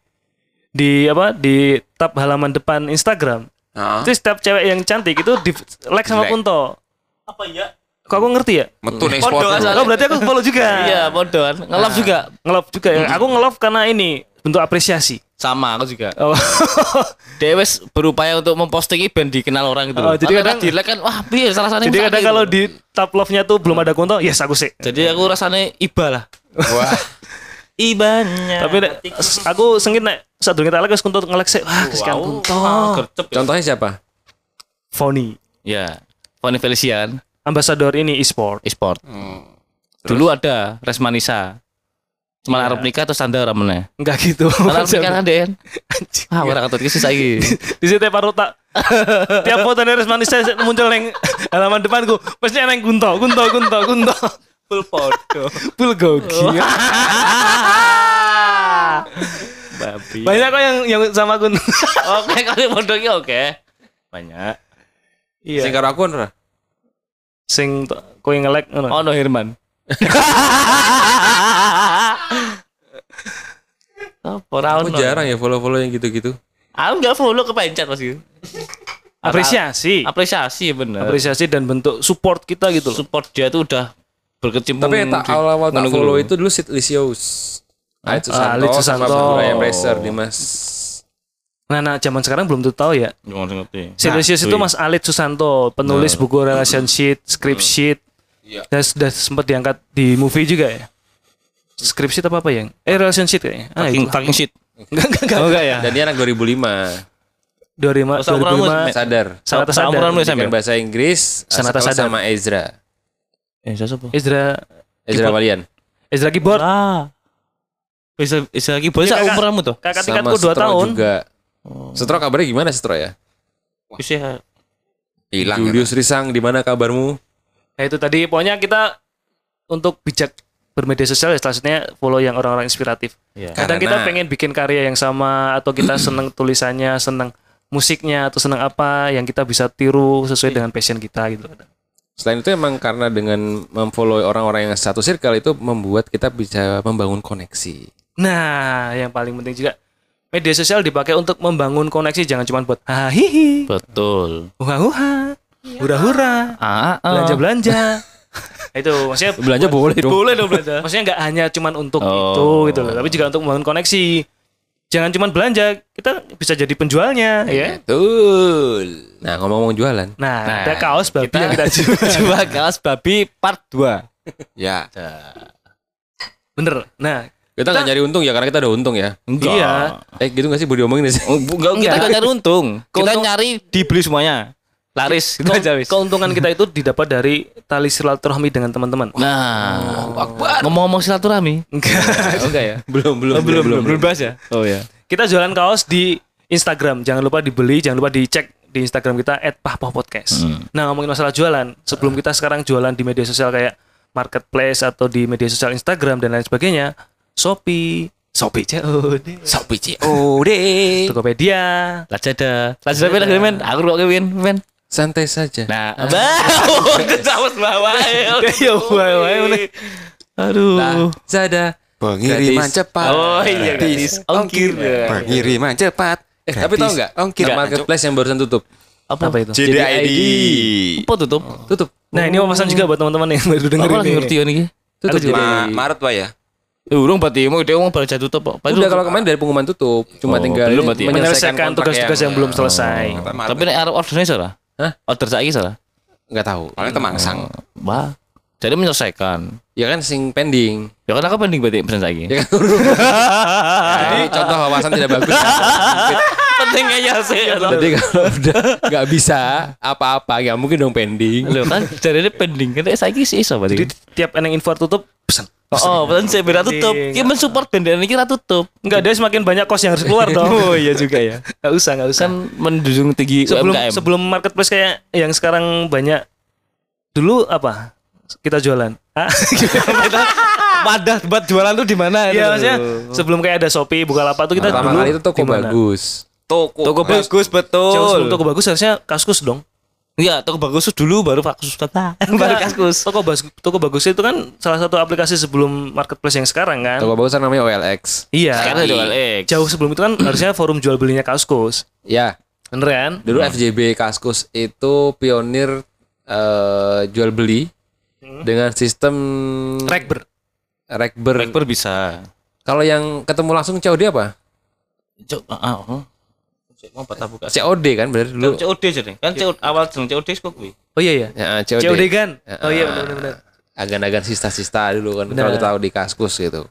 [SPEAKER 1] di apa di tab halaman depan Instagram.
[SPEAKER 4] Heeh.
[SPEAKER 1] Itu setiap cewek yang cantik itu di like sama. Kunto.
[SPEAKER 3] Apa ya?
[SPEAKER 1] Kok aku ngerti ya?
[SPEAKER 4] Metu spot.
[SPEAKER 3] asal.
[SPEAKER 1] Oh berarti aku follow juga.
[SPEAKER 3] Iya, podoan. Ngelove juga.
[SPEAKER 1] Ngelove juga ya. Aku ngelove karena ini bentuk apresiasi.
[SPEAKER 3] Sama aku juga.
[SPEAKER 1] Oh.
[SPEAKER 3] Dewes berupaya untuk memposting ben dikenal orang gitu.
[SPEAKER 1] Oh, jadi kadang-
[SPEAKER 3] di kan wah piye salah satu
[SPEAKER 1] Jadi kadang kalau di tab love-nya tuh belum ada Kunto, yes aku sih.
[SPEAKER 3] Jadi aku rasanya iba lah.
[SPEAKER 4] Wah,
[SPEAKER 3] Ibanya.
[SPEAKER 1] Tapi nek, aku sengit nek saat dulu kita lagi Kunto nge-like sih. Wah, kesekian Kunto.
[SPEAKER 3] gercep.
[SPEAKER 2] Contohnya siapa?
[SPEAKER 1] Foni.
[SPEAKER 3] Ya. Foni Felician,
[SPEAKER 1] Ambasador ini e-sport.
[SPEAKER 3] e-sport. Dulu ada Resmanisa. Cuman arep nikah terus anda ramene.
[SPEAKER 1] Enggak gitu.
[SPEAKER 3] Karena arep nikah kan Den. Ah, ora katut iki sih saiki.
[SPEAKER 1] di situ baru tak tiap foto dari Resmanis saya muncul neng halaman depanku pasti neng Kunto, Kunto, Kunto, Kunto.
[SPEAKER 3] Full foto.
[SPEAKER 1] Full gogi.
[SPEAKER 3] Babi.
[SPEAKER 1] Banyak kok yang yang sama Kunto.
[SPEAKER 3] Oke, kali foto iki oke. Banyak.
[SPEAKER 1] iya.
[SPEAKER 2] Sing karo aku ora?
[SPEAKER 1] Sing to- kowe nge-like ngono.
[SPEAKER 3] Oh, no Herman. Apa ora ono?
[SPEAKER 2] jarang ya follow-follow yang gitu-gitu.
[SPEAKER 3] Aku enggak follow kepencet Mas. Yu.
[SPEAKER 1] Apresiasi.
[SPEAKER 3] Apresiasi bener.
[SPEAKER 1] Apresiasi dan bentuk support kita gitu loh.
[SPEAKER 3] Support dia tuh udah berkecimpung.
[SPEAKER 2] Tapi tak
[SPEAKER 3] di-
[SPEAKER 2] awal-awal tak follow itu dulu Sid Lisius. Alit
[SPEAKER 1] Ah,
[SPEAKER 2] Susanto,
[SPEAKER 1] Alit
[SPEAKER 2] sama
[SPEAKER 1] Susanto.
[SPEAKER 2] Brian Racer Dimas.
[SPEAKER 1] Nah, nah zaman sekarang belum tuh tahu ya.
[SPEAKER 3] Nggak ngerti.
[SPEAKER 1] Silesius itu
[SPEAKER 3] wih.
[SPEAKER 1] Mas Alit Susanto, penulis buku relation sheet, script sheet.
[SPEAKER 2] Iya.
[SPEAKER 1] Dan sudah sempat diangkat di movie juga ya. Script sheet apa apa yang? Eh relation sheet kayaknya. Ah,
[SPEAKER 3] Fucking,
[SPEAKER 1] itu.
[SPEAKER 3] fucking shit.
[SPEAKER 1] Enggak, enggak, enggak.
[SPEAKER 3] Oh enggak ya?
[SPEAKER 2] Dan dia anak 2005.
[SPEAKER 1] 2005,
[SPEAKER 3] Oh, seumuranmu,
[SPEAKER 1] 2005
[SPEAKER 2] Sadar.
[SPEAKER 1] Sanata sadar.
[SPEAKER 3] lu,
[SPEAKER 2] Bikin
[SPEAKER 3] ya?
[SPEAKER 2] bahasa Inggris
[SPEAKER 1] Sanata
[SPEAKER 2] sekelas
[SPEAKER 1] sadar.
[SPEAKER 2] sama Ezra.
[SPEAKER 3] Eh, saya siapa?
[SPEAKER 1] Ezra
[SPEAKER 2] Ezra Walian.
[SPEAKER 1] Ezra Keyboard.
[SPEAKER 3] Ah. Boleh
[SPEAKER 1] Iya,
[SPEAKER 3] sak
[SPEAKER 1] kakak.
[SPEAKER 3] umuranmu tuh.
[SPEAKER 1] Kakak tingkatku 2
[SPEAKER 2] Setro
[SPEAKER 1] tahun.
[SPEAKER 2] juga. Setro kabarnya gimana Setro ya?
[SPEAKER 3] Bisa
[SPEAKER 4] hilang. ya,
[SPEAKER 2] Julius Risang di mana kabarmu?
[SPEAKER 1] Nah, itu tadi pokoknya kita untuk bijak bermedia sosial ya selanjutnya follow yang orang-orang inspiratif.
[SPEAKER 3] Iya.
[SPEAKER 1] Kadang
[SPEAKER 4] Karena-
[SPEAKER 1] kita pengen bikin karya yang sama atau kita seneng tulisannya, seneng musiknya atau seneng apa yang kita bisa tiru sesuai dengan passion kita gitu.
[SPEAKER 2] Selain itu emang karena dengan memfollow orang-orang yang satu circle itu membuat kita bisa membangun koneksi.
[SPEAKER 1] Nah, yang paling penting juga media sosial dipakai untuk membangun koneksi jangan cuma buat hahihi,
[SPEAKER 3] Betul.
[SPEAKER 1] huha-huha, hura-hura,
[SPEAKER 3] Ah, ah.
[SPEAKER 1] belanja-belanja. itu maksudnya
[SPEAKER 2] Belanja boleh dong.
[SPEAKER 1] boleh dong belanja. Maksudnya nggak hanya cuman untuk
[SPEAKER 3] Oh.
[SPEAKER 1] itu gitu loh, tapi juga untuk membangun koneksi. Jangan cuman belanja, kita bisa jadi penjualnya, ya.
[SPEAKER 2] Betul. Nah, ngomong-ngomong jualan.
[SPEAKER 1] Nah,
[SPEAKER 3] Nah,
[SPEAKER 1] ada kaos babi
[SPEAKER 3] kita-
[SPEAKER 1] yang kita jual.
[SPEAKER 3] Coba kaos babi part 2.
[SPEAKER 4] Ya.
[SPEAKER 1] Bener. Nah,
[SPEAKER 2] Kita nggak nyari untung ya karena kita udah untung ya.
[SPEAKER 3] Enggak.
[SPEAKER 1] Iya.
[SPEAKER 2] Eh gitu nggak sih boleh diomongin sih?
[SPEAKER 3] Oh, enggak, kita
[SPEAKER 1] enggak
[SPEAKER 3] nyari untung. Kita nyari dibeli semuanya. Laris gitu
[SPEAKER 1] ke-
[SPEAKER 3] aja wis.
[SPEAKER 1] keuntungan kita itu didapat dari tali silaturahmi dengan teman-teman.
[SPEAKER 3] Nah, ngomong-ngomong silaturahmi.
[SPEAKER 1] Enggak.
[SPEAKER 3] Enggak ya?
[SPEAKER 2] belum, belum,
[SPEAKER 3] Oh, belum, belum, belum bahas ya? Oh ya.
[SPEAKER 1] Kita jualan kaos di Instagram. Jangan lupa dibeli, jangan lupa dicek di Instagram kita @pahpohpodcast. Nah, ngomongin masalah jualan, sebelum kita sekarang jualan di media sosial kayak marketplace atau di media sosial Instagram dan lain sebagainya, Shopee, Shopee COD,
[SPEAKER 2] Sopi COD.
[SPEAKER 1] Tokopedia.
[SPEAKER 3] Lazada. Lazada men lagi men. Aku kok men, men.
[SPEAKER 2] Santai saja.
[SPEAKER 3] Nah, bah, itu sama bawah.
[SPEAKER 1] Ya, wae wae meneh.
[SPEAKER 3] Aduh.
[SPEAKER 2] Lazada.
[SPEAKER 4] Pengiriman cepat.
[SPEAKER 3] Oh iya, gratis. Ongkir.
[SPEAKER 4] Pengiriman cepat.
[SPEAKER 2] Eh, tapi tahu nggak?
[SPEAKER 4] Ongkir.
[SPEAKER 2] marketplace yang barusan tutup.
[SPEAKER 1] Apa, itu?
[SPEAKER 4] JDID.
[SPEAKER 3] Apa tutup?
[SPEAKER 2] Tutup.
[SPEAKER 1] Nah, ini pesan juga buat teman-teman yang baru denger
[SPEAKER 3] Aku lagi
[SPEAKER 1] ini.
[SPEAKER 3] ngerti ya nih.
[SPEAKER 2] Tutup jadi.
[SPEAKER 4] Ma Maret Pak ya.
[SPEAKER 3] Eh, urung berarti mau dia baru jatuh tutup. Pak.
[SPEAKER 2] Udah kalau kemarin dari pengumuman tutup, cuma
[SPEAKER 3] Oh,
[SPEAKER 2] tinggal
[SPEAKER 3] belum berarti?
[SPEAKER 1] Menyelesaikan tugas-tugas yang belum selesai.
[SPEAKER 4] Kata Maret.
[SPEAKER 3] Tapi nek arep ordernya salah.
[SPEAKER 2] Hah?
[SPEAKER 3] Order saiki salah.
[SPEAKER 2] nggak tahu.
[SPEAKER 4] Paling temangsang.
[SPEAKER 3] Wah. Jadi menyelesaikan.
[SPEAKER 2] Ya kan sing pending.
[SPEAKER 3] Ya kan aku pending berarti pesan saiki.
[SPEAKER 2] Ya kan Jadi contoh wawasan tidak bagus.
[SPEAKER 3] Penting aja sih.
[SPEAKER 2] Jadi kalau udah nggak bisa apa-apa, ya mungkin dong pending.
[SPEAKER 3] Loh kan jadi pending kan saiki sih iso
[SPEAKER 1] Jadi
[SPEAKER 3] berarti.
[SPEAKER 1] tiap eneng info tutup pesan.
[SPEAKER 3] Oh, pesan saya beda tutup.
[SPEAKER 1] Pending.
[SPEAKER 3] Ki mensupport band ini kira tutup.
[SPEAKER 1] Enggak ada semakin banyak kos yang harus keluar dong. oh iya juga ya. Enggak usah, enggak usah.
[SPEAKER 3] Kan menjunjung tinggi
[SPEAKER 1] sebelum
[SPEAKER 3] UMKM.
[SPEAKER 1] sebelum marketplace kayak yang sekarang banyak dulu apa? Kita jualan. Ah,
[SPEAKER 3] wadah buat jualan tuh di mana?
[SPEAKER 1] Iya maksudnya sebelum kayak ada Shopee, Bukalapak tuh kita
[SPEAKER 2] Pertama
[SPEAKER 1] dulu
[SPEAKER 2] kali itu toko
[SPEAKER 1] di mana?
[SPEAKER 2] bagus.
[SPEAKER 4] Toko.
[SPEAKER 3] Toko bagus betul.
[SPEAKER 1] Jauh sebelum toko bagus harusnya kaskus dong.
[SPEAKER 3] Iya, toko bagus dulu baru Fakus kata. baru kaskus.
[SPEAKER 1] Toko bagus toko bagus itu kan salah satu aplikasi sebelum marketplace yang sekarang kan.
[SPEAKER 2] Toko bagus kan namanya OLX.
[SPEAKER 1] Iya.
[SPEAKER 3] Sekarang jual X.
[SPEAKER 1] Jauh sebelum itu kan harusnya forum jual belinya kaskus.
[SPEAKER 2] Ya,
[SPEAKER 1] Bener kan?
[SPEAKER 2] dulu FJB Kaskus itu pionir eh, jual beli dengan sistem
[SPEAKER 1] Rekber.
[SPEAKER 2] rekber.
[SPEAKER 3] Rekber bisa.
[SPEAKER 2] Kalau yang ketemu langsung COD apa?
[SPEAKER 3] Cok, ah, oh. Cek mau patah buka.
[SPEAKER 2] COD kan bener dulu.
[SPEAKER 3] COD jadi. Kan COD awal jeneng COD kok kuwi.
[SPEAKER 1] Oh iya iya.
[SPEAKER 2] Ya, COD.
[SPEAKER 1] COD kan? Oh iya
[SPEAKER 2] Ah.
[SPEAKER 1] benar benar.
[SPEAKER 2] Agan-agan sista-sista dulu kan kalau kita tahu di Kaskus gitu.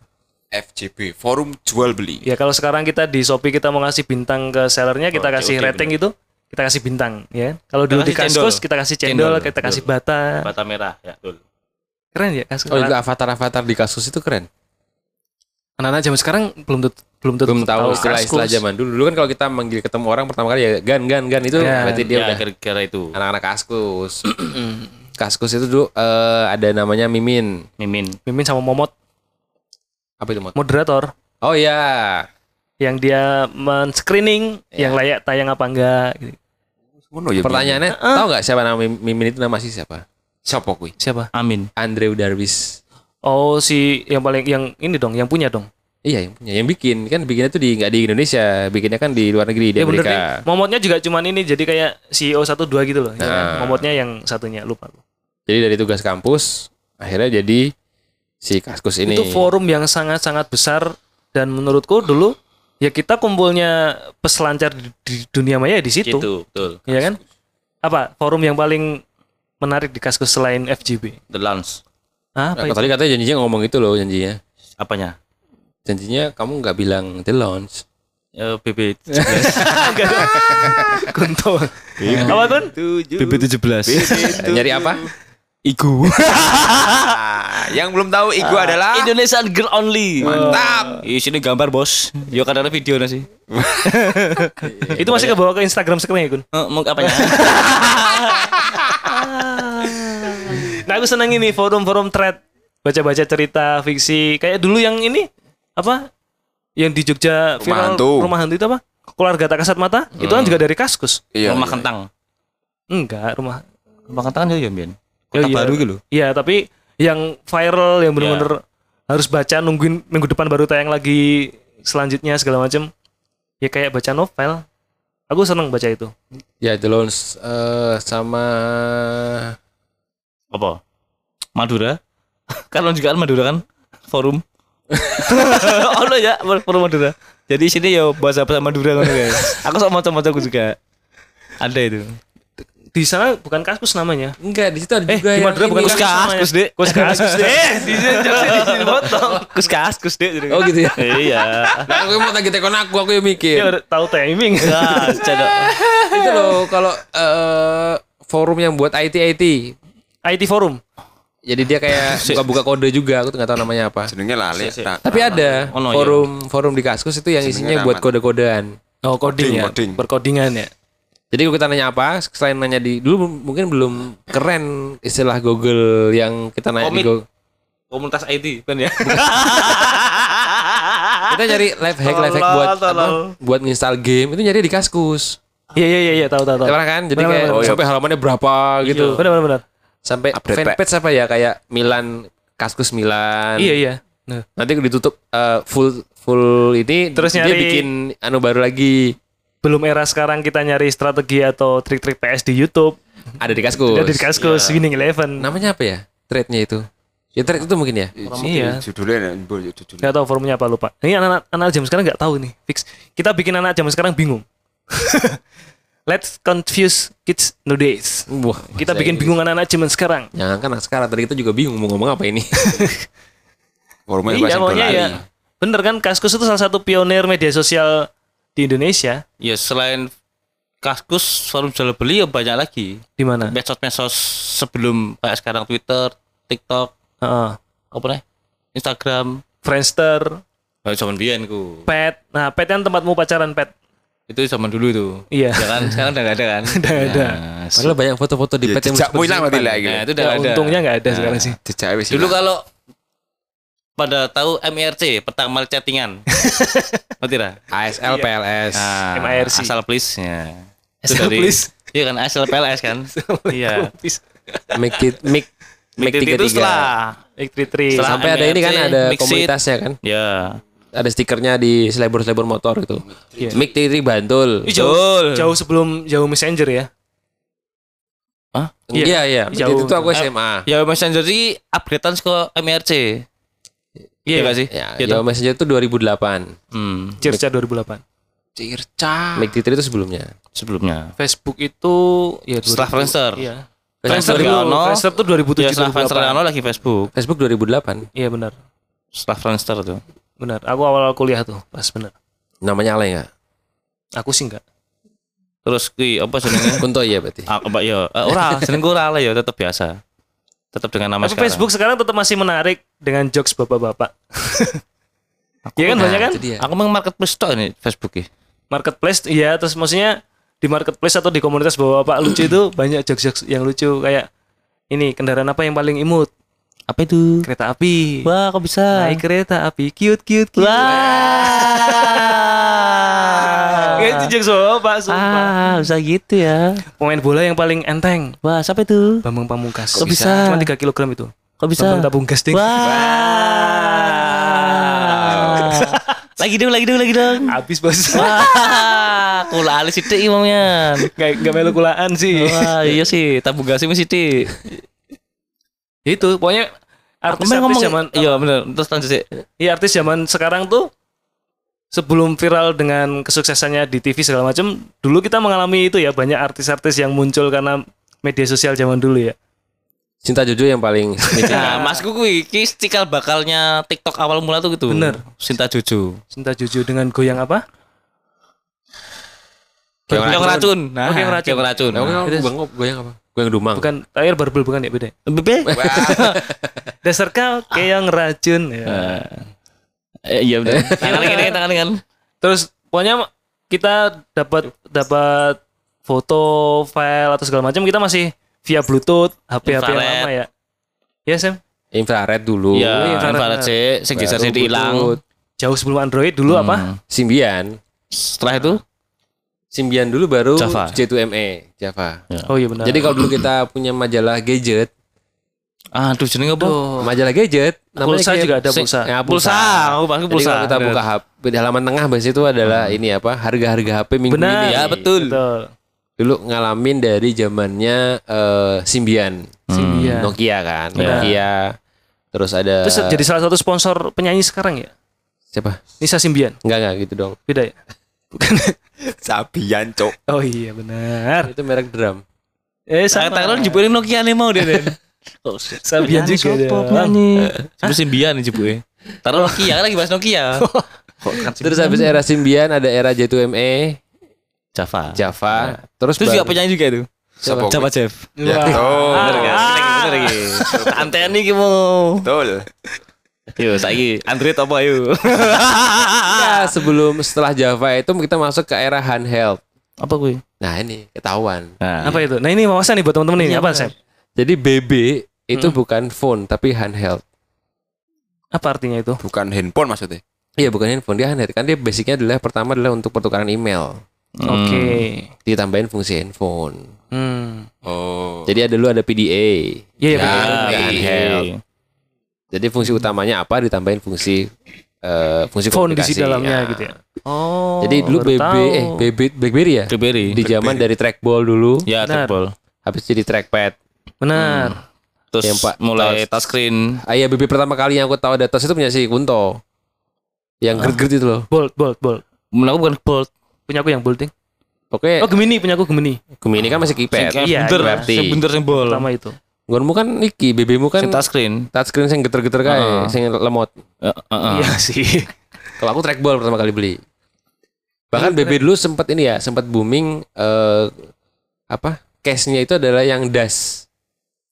[SPEAKER 4] FJB. Forum jual beli.
[SPEAKER 1] Ya kalau sekarang kita di Shopee kita mau ngasih bintang ke sellernya kita
[SPEAKER 3] Oh,
[SPEAKER 1] kasih
[SPEAKER 3] COD
[SPEAKER 1] rating gitu kita kasih bintang ya. Kalau dulu di Kaskus
[SPEAKER 3] cendol.
[SPEAKER 1] kita kasih cendol,
[SPEAKER 3] Cendol,
[SPEAKER 1] kita kasih bata.
[SPEAKER 3] Bata merah ya, betul.
[SPEAKER 1] Keren ya Kaskus.
[SPEAKER 2] Oh juga avatar-avatar di Kaskus itu keren.
[SPEAKER 1] Anak-anak zaman sekarang belum tentu belum tentu
[SPEAKER 2] Belum tahu istilah-istilah zaman dulu. Dulu kan kalau kita manggil ketemu orang pertama kali ya gan gan gan itu
[SPEAKER 1] Gan.
[SPEAKER 2] berarti dia
[SPEAKER 3] ya,
[SPEAKER 2] udah
[SPEAKER 3] kira-kira itu.
[SPEAKER 2] anak-anak Kaskus. Kaskus itu dulu eh, ada namanya Mimin.
[SPEAKER 3] Mimin.
[SPEAKER 1] Mimin sama Momot
[SPEAKER 2] Apa itu, Mot?
[SPEAKER 1] moderator
[SPEAKER 2] Oh ya.
[SPEAKER 1] yang dia men-screening yang layak tayang apa enggak gitu.
[SPEAKER 4] Ya.
[SPEAKER 2] Pertanyaannya, tahu nggak siapa nama Mim- Mimin itu nama sih siapa?
[SPEAKER 4] Siapa kuwi?
[SPEAKER 1] Siapa?
[SPEAKER 3] Amin.
[SPEAKER 2] Andrew Darwis.
[SPEAKER 1] Oh si yang paling yang ini dong, yang punya dong.
[SPEAKER 2] Iya yang punya, yang bikin kan bikinnya tuh di nggak di Indonesia, bikinnya kan di luar negeri di
[SPEAKER 1] Ya bener
[SPEAKER 2] Amerika.
[SPEAKER 1] nih. Momotnya juga cuman ini jadi kayak CEO satu dua gitu loh. Ya kan?
[SPEAKER 2] Nah.
[SPEAKER 1] Momotnya yang satunya lupa.
[SPEAKER 2] Jadi dari tugas kampus akhirnya jadi si Kaskus ini.
[SPEAKER 1] Itu forum yang sangat-sangat besar dan menurutku dulu ya kita kumpulnya peselancar di, di dunia maya di situ.
[SPEAKER 3] Gitu, betul.
[SPEAKER 1] Iya kan? Apa forum yang paling menarik di Kaskus selain FGB?
[SPEAKER 3] The Lounge.
[SPEAKER 1] Hah,
[SPEAKER 2] Nah,
[SPEAKER 1] apa itu?
[SPEAKER 2] tadi katanya janjinya ngomong itu loh janjinya.
[SPEAKER 3] Apanya?
[SPEAKER 2] Janjinya kamu nggak bilang the launch.
[SPEAKER 3] Ya, BB
[SPEAKER 1] Kunto. Apa tuh?
[SPEAKER 3] BB 17.
[SPEAKER 2] Nyari apa?
[SPEAKER 3] Igu.
[SPEAKER 4] Ah, yang belum tahu Igu adalah
[SPEAKER 3] Indonesian Girl Only.
[SPEAKER 4] Mantap.
[SPEAKER 3] Di sini gambar bos. Yo kan ada video nasi.
[SPEAKER 1] Itu masih kebawa ke Instagram sekarang ya, Kun?
[SPEAKER 3] Eh, mau apanya?
[SPEAKER 1] Aku senang ini forum-forum thread, baca-baca cerita fiksi. Kayak dulu yang ini apa? Yang di Jogja
[SPEAKER 4] Rumah
[SPEAKER 1] viral
[SPEAKER 4] hantu.
[SPEAKER 1] rumah hantu itu apa? Keluarga tak kasat mata. Itu kan juga dari Kaskus.
[SPEAKER 4] Iya.
[SPEAKER 3] Rumah
[SPEAKER 4] iya.
[SPEAKER 3] kentang.
[SPEAKER 1] Enggak, rumah.
[SPEAKER 3] Rumah kentang kan ya Bian.
[SPEAKER 1] Ya,
[SPEAKER 3] Kota
[SPEAKER 1] iya.
[SPEAKER 3] baru gitu.
[SPEAKER 1] Iya, tapi yang viral yang bener-bener harus baca nungguin minggu depan baru tayang lagi selanjutnya segala macam. Ya kayak baca novel. Aku seneng baca itu.
[SPEAKER 2] Ya the launch eh, sama
[SPEAKER 3] Apa? Madura. kan juga kan Madura kan forum. oh no ya forum Madura. Jadi sini ya bahasa bahasa Madura kan guys. Aku sama macam-macam juga. Ada itu.
[SPEAKER 1] Di sana bukan Kaskus namanya.
[SPEAKER 2] enggak di situ ada
[SPEAKER 1] Eh,
[SPEAKER 2] juga
[SPEAKER 1] di Madura bukan. Kaskus
[SPEAKER 3] Kuskas,
[SPEAKER 1] namanya.
[SPEAKER 3] Kusdik.
[SPEAKER 1] Kuskas, Kusdik. Eh, di sini di sini potong.
[SPEAKER 3] Kuskas, kusdik.
[SPEAKER 2] Oh gitu ya.
[SPEAKER 3] Iya.
[SPEAKER 2] Nah, aku mau tagih tekon aku aku yang mikir.
[SPEAKER 1] udah tahu timing.
[SPEAKER 3] Nah,
[SPEAKER 2] itu loh kalau eh, forum yang buat IT IT.
[SPEAKER 1] IT forum.
[SPEAKER 2] Jadi dia kayak buka-buka kode juga, aku tuh nggak tahu namanya apa.
[SPEAKER 4] Jenenge lali.
[SPEAKER 2] Tapi ada
[SPEAKER 3] Oh, no, iya.
[SPEAKER 2] forum forum di Kaskus itu yang isinya buat kode-kodean.
[SPEAKER 1] Oh, coding, ya.
[SPEAKER 4] Coding.
[SPEAKER 1] Berkodingan ya.
[SPEAKER 2] Jadi kalau kita nanya apa, selain nanya di dulu mungkin belum keren istilah Google yang kita nanya di. Google.
[SPEAKER 3] Komunitas IT kan ya.
[SPEAKER 2] Kita nyari life hack life hack buat apa? Buat nginstal game itu nyari di Kaskus.
[SPEAKER 1] Iya iya iya iya tahu tahu tahu.
[SPEAKER 2] Pernah kan? Jadi kayak sampai halamannya berapa gitu.
[SPEAKER 1] Benar benar benar.
[SPEAKER 2] Sampai
[SPEAKER 4] Update,
[SPEAKER 2] fanpage apa ya kayak Milan Kaskus Milan.
[SPEAKER 1] Iya iya. Nah,
[SPEAKER 2] Nanti ditutup eh, full full ini
[SPEAKER 1] Terus
[SPEAKER 2] dia
[SPEAKER 1] nyari-
[SPEAKER 2] bikin anu baru lagi.
[SPEAKER 1] belum era sekarang kita nyari strategi atau trik-trik PS di YouTube.
[SPEAKER 2] Ada di kaskus.
[SPEAKER 1] Ada di Kaskus Winning Eleven.
[SPEAKER 2] Namanya apa ya? Trade-nya itu. Ya trade itu mungkin ya.
[SPEAKER 1] Iya.
[SPEAKER 4] Judulnya ya, judulnya.
[SPEAKER 1] Gak tahu forumnya apa lupa. Ini anak-anak anak jam sekarang nggak tahu nih. Fix. Kita bikin anak jam sekarang bingung. Let's confuse kids nowadays.
[SPEAKER 2] Wah,
[SPEAKER 1] Kita bikin
[SPEAKER 2] Inggris.
[SPEAKER 1] bingung anak-anak zaman sekarang.
[SPEAKER 2] Jangan kan sekarang tadi kita juga bingung mau ngomong apa ini.
[SPEAKER 4] Forumnya
[SPEAKER 1] iya, ya. Bener kan Kaskus itu salah satu pionir media sosial di Indonesia.
[SPEAKER 3] Ya selain Kaskus forum jual beli ya banyak lagi.
[SPEAKER 1] Di mana?
[SPEAKER 3] Medsos-medsos sebelum kayak sekarang Twitter, TikTok,
[SPEAKER 1] Heeh.
[SPEAKER 3] apa nih? Instagram.
[SPEAKER 1] Friendster,
[SPEAKER 3] Oh, zaman biyen ku.
[SPEAKER 1] Pet. Nah, Pet kan tempatmu pacaran, Pet.
[SPEAKER 3] Itu zaman dulu itu.
[SPEAKER 1] Iya.
[SPEAKER 3] Ya kan sekarang udah gak ada kan?
[SPEAKER 1] Udah nggak ada.
[SPEAKER 3] Nah,
[SPEAKER 2] Padahal banyak foto-foto di
[SPEAKER 4] Ya,
[SPEAKER 2] pet yang
[SPEAKER 4] jejakmu hilang berarti lah
[SPEAKER 3] Nah,
[SPEAKER 4] gitu.
[SPEAKER 3] itu udah
[SPEAKER 1] Ya,
[SPEAKER 3] ada.
[SPEAKER 1] untungnya nggak ada sekarang sih.
[SPEAKER 4] Jejak wis
[SPEAKER 3] Dulu
[SPEAKER 4] hilang.
[SPEAKER 3] kalau pada tahu MIRC, pertama chattingan. Ngerti lah?
[SPEAKER 2] ASL,
[SPEAKER 1] Iya.
[SPEAKER 2] PLS.
[SPEAKER 3] Nah,
[SPEAKER 1] MIRC.
[SPEAKER 3] Asal please ya. Itu
[SPEAKER 1] Asal please.
[SPEAKER 3] Iya kan asal PLS kan? iya.
[SPEAKER 2] Make it make make
[SPEAKER 3] Make
[SPEAKER 2] tiga
[SPEAKER 3] itu setelah
[SPEAKER 1] X33.
[SPEAKER 3] Setelah
[SPEAKER 2] Sampai ada ini kan ada komunitasnya kan.
[SPEAKER 3] ya.
[SPEAKER 2] Ada stikernya di selebor-selebor motor itu.
[SPEAKER 1] Iya.
[SPEAKER 2] Make Tiri Bantul.
[SPEAKER 1] Ih, jauh, jauh sebelum jauh Messenger ya. Iya.
[SPEAKER 2] Iya iya.
[SPEAKER 1] Jauh.
[SPEAKER 2] Itu aku SMA.
[SPEAKER 3] Ya Messenger sih upgradean ke MIRC. Iya nggak sih?
[SPEAKER 2] Ya,
[SPEAKER 3] Gitu.
[SPEAKER 2] Yahoo Messenger itu 2008.
[SPEAKER 3] Hmm,
[SPEAKER 1] Circa 2008.
[SPEAKER 4] Circa.
[SPEAKER 2] Make Tiri itu sebelumnya.
[SPEAKER 3] sebelumnya.
[SPEAKER 1] Facebook itu ya
[SPEAKER 3] Setelah
[SPEAKER 1] 2000.
[SPEAKER 3] Friendster.
[SPEAKER 1] Iya.
[SPEAKER 3] Friendster ono.
[SPEAKER 1] Friendster tuh 2007
[SPEAKER 3] Ya setelah Friendster
[SPEAKER 1] 2008.
[SPEAKER 3] ano lagi Facebook.
[SPEAKER 2] Facebook 2008.
[SPEAKER 1] Iya benar.
[SPEAKER 3] Setelah Friendster tuh.
[SPEAKER 1] Benar. Aku awal kuliah tuh, pas benar.
[SPEAKER 2] Namanya Ale nggak?
[SPEAKER 1] Aku sih enggak.
[SPEAKER 3] Terus ki apa jenenge?
[SPEAKER 2] Kunto iya berarti.
[SPEAKER 3] Ah, Mbak ya, eh, ora, jeneng ora lah ya tetap biasa. Tetap dengan nama
[SPEAKER 1] Tapi
[SPEAKER 3] sekarang.
[SPEAKER 1] Facebook sekarang tetap masih menarik dengan jokes bapak-bapak. Iya kan banyak kan?
[SPEAKER 3] Aku memang marketplace tok ini Facebook ya.
[SPEAKER 1] Marketplace iya terus maksudnya di marketplace atau di komunitas bapak-bapak lucu itu banyak jokes-jokes yang lucu kayak ini kendaraan apa yang paling imut?
[SPEAKER 3] Apa itu?
[SPEAKER 1] Kereta api.
[SPEAKER 3] Wah, kok bisa?
[SPEAKER 1] Naik kereta api cute cute cute.
[SPEAKER 3] Wah.
[SPEAKER 1] Kayak itu jokes bapak sumpah.
[SPEAKER 3] Ah, bisa gitu ya.
[SPEAKER 1] Pemain bola yang paling enteng
[SPEAKER 3] Wah, siapa itu?
[SPEAKER 1] Bambang Pamungkas.
[SPEAKER 3] Kok bisa?
[SPEAKER 1] Cuma 3 kg itu.
[SPEAKER 3] Kok bisa?
[SPEAKER 1] Bambang Pamungkas ding.
[SPEAKER 3] Wah. lagi dong, lagi dong, lagi dong.
[SPEAKER 1] Habis bos.
[SPEAKER 3] Wah, kula alis sithik imamnya.
[SPEAKER 1] Gak gak melu kulaan sih.
[SPEAKER 3] Wah, iya sih, tabung gasnya mesti sithik.
[SPEAKER 1] Itu pokoknya
[SPEAKER 3] Aku
[SPEAKER 1] artis-artis
[SPEAKER 3] main ngomong
[SPEAKER 1] zaman
[SPEAKER 3] Iya, bener. Terus lanjut sih.
[SPEAKER 1] Iya artis zaman sekarang tuh sebelum viral dengan kesuksesannya di TV segala macam, dulu kita mengalami itu ya banyak artis-artis yang muncul karena media sosial zaman dulu ya.
[SPEAKER 2] Cinta Jojo yang paling.
[SPEAKER 3] Nah, Mas kuwi iki cikal bakalnya TikTok awal mula tuh gitu.
[SPEAKER 1] Bener.
[SPEAKER 3] Sinta Jojo.
[SPEAKER 1] Cinta Jojo dengan goyang apa?
[SPEAKER 2] Goyang
[SPEAKER 3] Yang racun. Nah,
[SPEAKER 1] Oh, yang racun.
[SPEAKER 3] yang racun.
[SPEAKER 2] Goyang, goyang, goyang apa? Goyang Dumang.
[SPEAKER 1] Bukan air barbel bukan ya beda. ya?
[SPEAKER 3] Bebe.
[SPEAKER 1] Dasar kau kayak yang racun ya.
[SPEAKER 3] Eh, iya benar. Tangan ini, tangan kan.
[SPEAKER 1] Terus pokoknya kita dapat dapat foto, file atau segala macam kita masih via Bluetooth, HP HP yang
[SPEAKER 3] Infrared.
[SPEAKER 1] lama ya. Ya Sam,
[SPEAKER 2] Infrared dulu.
[SPEAKER 3] Iya,
[SPEAKER 1] infrared.
[SPEAKER 3] infrared sih, sing geser sih hilang.
[SPEAKER 1] Jauh sebelum Android dulu apa?
[SPEAKER 3] Hmm.
[SPEAKER 2] Symbian.
[SPEAKER 3] Setelah itu
[SPEAKER 2] Symbian dulu baru
[SPEAKER 3] Java.
[SPEAKER 2] J2ME, Java.
[SPEAKER 1] Oh iya benar.
[SPEAKER 2] Jadi kalau dulu kita punya majalah gadget,
[SPEAKER 3] aduh jenenge apa?
[SPEAKER 2] majalah gadget
[SPEAKER 1] Pulsa
[SPEAKER 2] kayak-
[SPEAKER 1] juga ada pulsa.
[SPEAKER 2] Ya,
[SPEAKER 3] Pulsa, aku pakai
[SPEAKER 2] Jadi
[SPEAKER 3] pulsa.
[SPEAKER 2] kalau kita buka HP di halaman tengah bahas itu adalah ini apa? Harga-harga HP minggu
[SPEAKER 1] Benar.
[SPEAKER 2] ini.
[SPEAKER 3] Ya, betul.
[SPEAKER 1] Betul.
[SPEAKER 2] Dulu ngalamin dari zamannya eh, Symbian.
[SPEAKER 1] Symbian.
[SPEAKER 2] Nokia kan,
[SPEAKER 3] Ya.
[SPEAKER 2] Nokia. Terus ada
[SPEAKER 1] Terus jadi salah satu sponsor penyanyi sekarang ya?
[SPEAKER 2] siapa?
[SPEAKER 1] Nisa Simbian.
[SPEAKER 2] Enggak enggak gitu dong.
[SPEAKER 1] Beda ya? Bukan.
[SPEAKER 4] Sabian, cok.
[SPEAKER 1] Oh iya benar.
[SPEAKER 2] Itu merek drum.
[SPEAKER 1] Eh
[SPEAKER 3] Saya tangan jeburin Nokia nih mau dia. Den. Kok
[SPEAKER 1] Sabian juga
[SPEAKER 3] Sopo
[SPEAKER 1] dong.
[SPEAKER 3] penyanyi? Jebul Simbian nih jebuke. Taruh Nokia kan lagi bahas Nokia. Kan
[SPEAKER 2] Terus habis era Symbian ada era J2ME,
[SPEAKER 3] Java.
[SPEAKER 2] Java. Terus
[SPEAKER 3] Terus juga penyanyi juga itu.
[SPEAKER 4] Siapa?
[SPEAKER 3] Java Jeff.
[SPEAKER 4] Ya, betul.
[SPEAKER 3] Bener? Bener kan? Bener lagi. Anteni ki mau.
[SPEAKER 4] Betul.
[SPEAKER 3] Yo saiki Android apa yuk?
[SPEAKER 2] Ya, sebelum setelah Java itu kita masuk ke era handheld.
[SPEAKER 3] apa gue?
[SPEAKER 2] Nah, ini ketahuan.
[SPEAKER 3] Nah,
[SPEAKER 1] Apa itu? Nah ini wawasan nih buat teman-teman ini.
[SPEAKER 3] Iya,
[SPEAKER 1] Apa. Sam?
[SPEAKER 2] Jadi BB itu
[SPEAKER 1] Hmm.
[SPEAKER 2] bukan phone tapi handheld.
[SPEAKER 1] Apa artinya itu?
[SPEAKER 4] Bukan handphone maksudnya.
[SPEAKER 2] Iya, bukan handphone, dia handheld. Kan dia basicnya adalah pertama adalah untuk pertukaran email.
[SPEAKER 1] Oke.
[SPEAKER 2] Ditambahin fungsi handphone.
[SPEAKER 1] Hmm.
[SPEAKER 4] Oh.
[SPEAKER 2] Jadi ada dulu ada PDA.
[SPEAKER 1] Iya iya
[SPEAKER 2] Ya,
[SPEAKER 1] benar.
[SPEAKER 2] ya, handheld. Jadi fungsi utamanya apa ditambahin fungsi eh, fungsi
[SPEAKER 1] phone di
[SPEAKER 2] komunikasi.
[SPEAKER 1] dalamnya
[SPEAKER 2] Ya.
[SPEAKER 1] gitu ya.
[SPEAKER 3] Oh.
[SPEAKER 2] Jadi dulu BB
[SPEAKER 1] tahu.
[SPEAKER 2] eh BB BlackBerry ya?
[SPEAKER 3] BlackBerry.
[SPEAKER 2] Di zaman dari trackball dulu,
[SPEAKER 3] Ya,
[SPEAKER 1] Benar.
[SPEAKER 3] trackball.
[SPEAKER 2] habis jadi trackpad.
[SPEAKER 1] Benar.
[SPEAKER 3] Terus
[SPEAKER 2] Yang Pak-
[SPEAKER 3] mulai touchscreen.
[SPEAKER 2] Ah iya BB pertama kali yang aku tahu ada tos itu punya si Kunto. Yang
[SPEAKER 1] Ah.
[SPEAKER 2] gerd-gerd itu loh.
[SPEAKER 1] Bolt, bolt, bolt.
[SPEAKER 3] Menurut aku bukan bolt.
[SPEAKER 1] Punya aku yang bolting.
[SPEAKER 2] Oke,
[SPEAKER 1] Oh, Gemini punya aku Gemini.
[SPEAKER 2] Gemini kan masih keypad.
[SPEAKER 3] Sing
[SPEAKER 1] Iya,
[SPEAKER 3] bunder,
[SPEAKER 1] iya.
[SPEAKER 3] sing bunder sing bol.
[SPEAKER 1] Pertama itu.
[SPEAKER 2] Gonmu kan iki, BB-mu kan
[SPEAKER 3] Sing touchscreen.
[SPEAKER 2] touchscreen sing geter-geter kae,
[SPEAKER 3] Heeh.
[SPEAKER 2] sing lemot.
[SPEAKER 3] Heeh, heeh.
[SPEAKER 1] Iya sih.
[SPEAKER 2] Kalau aku trackball pertama kali beli. Bahkan BB dulu sempat ini ya, sempat booming eh apa? Case-nya itu adalah yang das.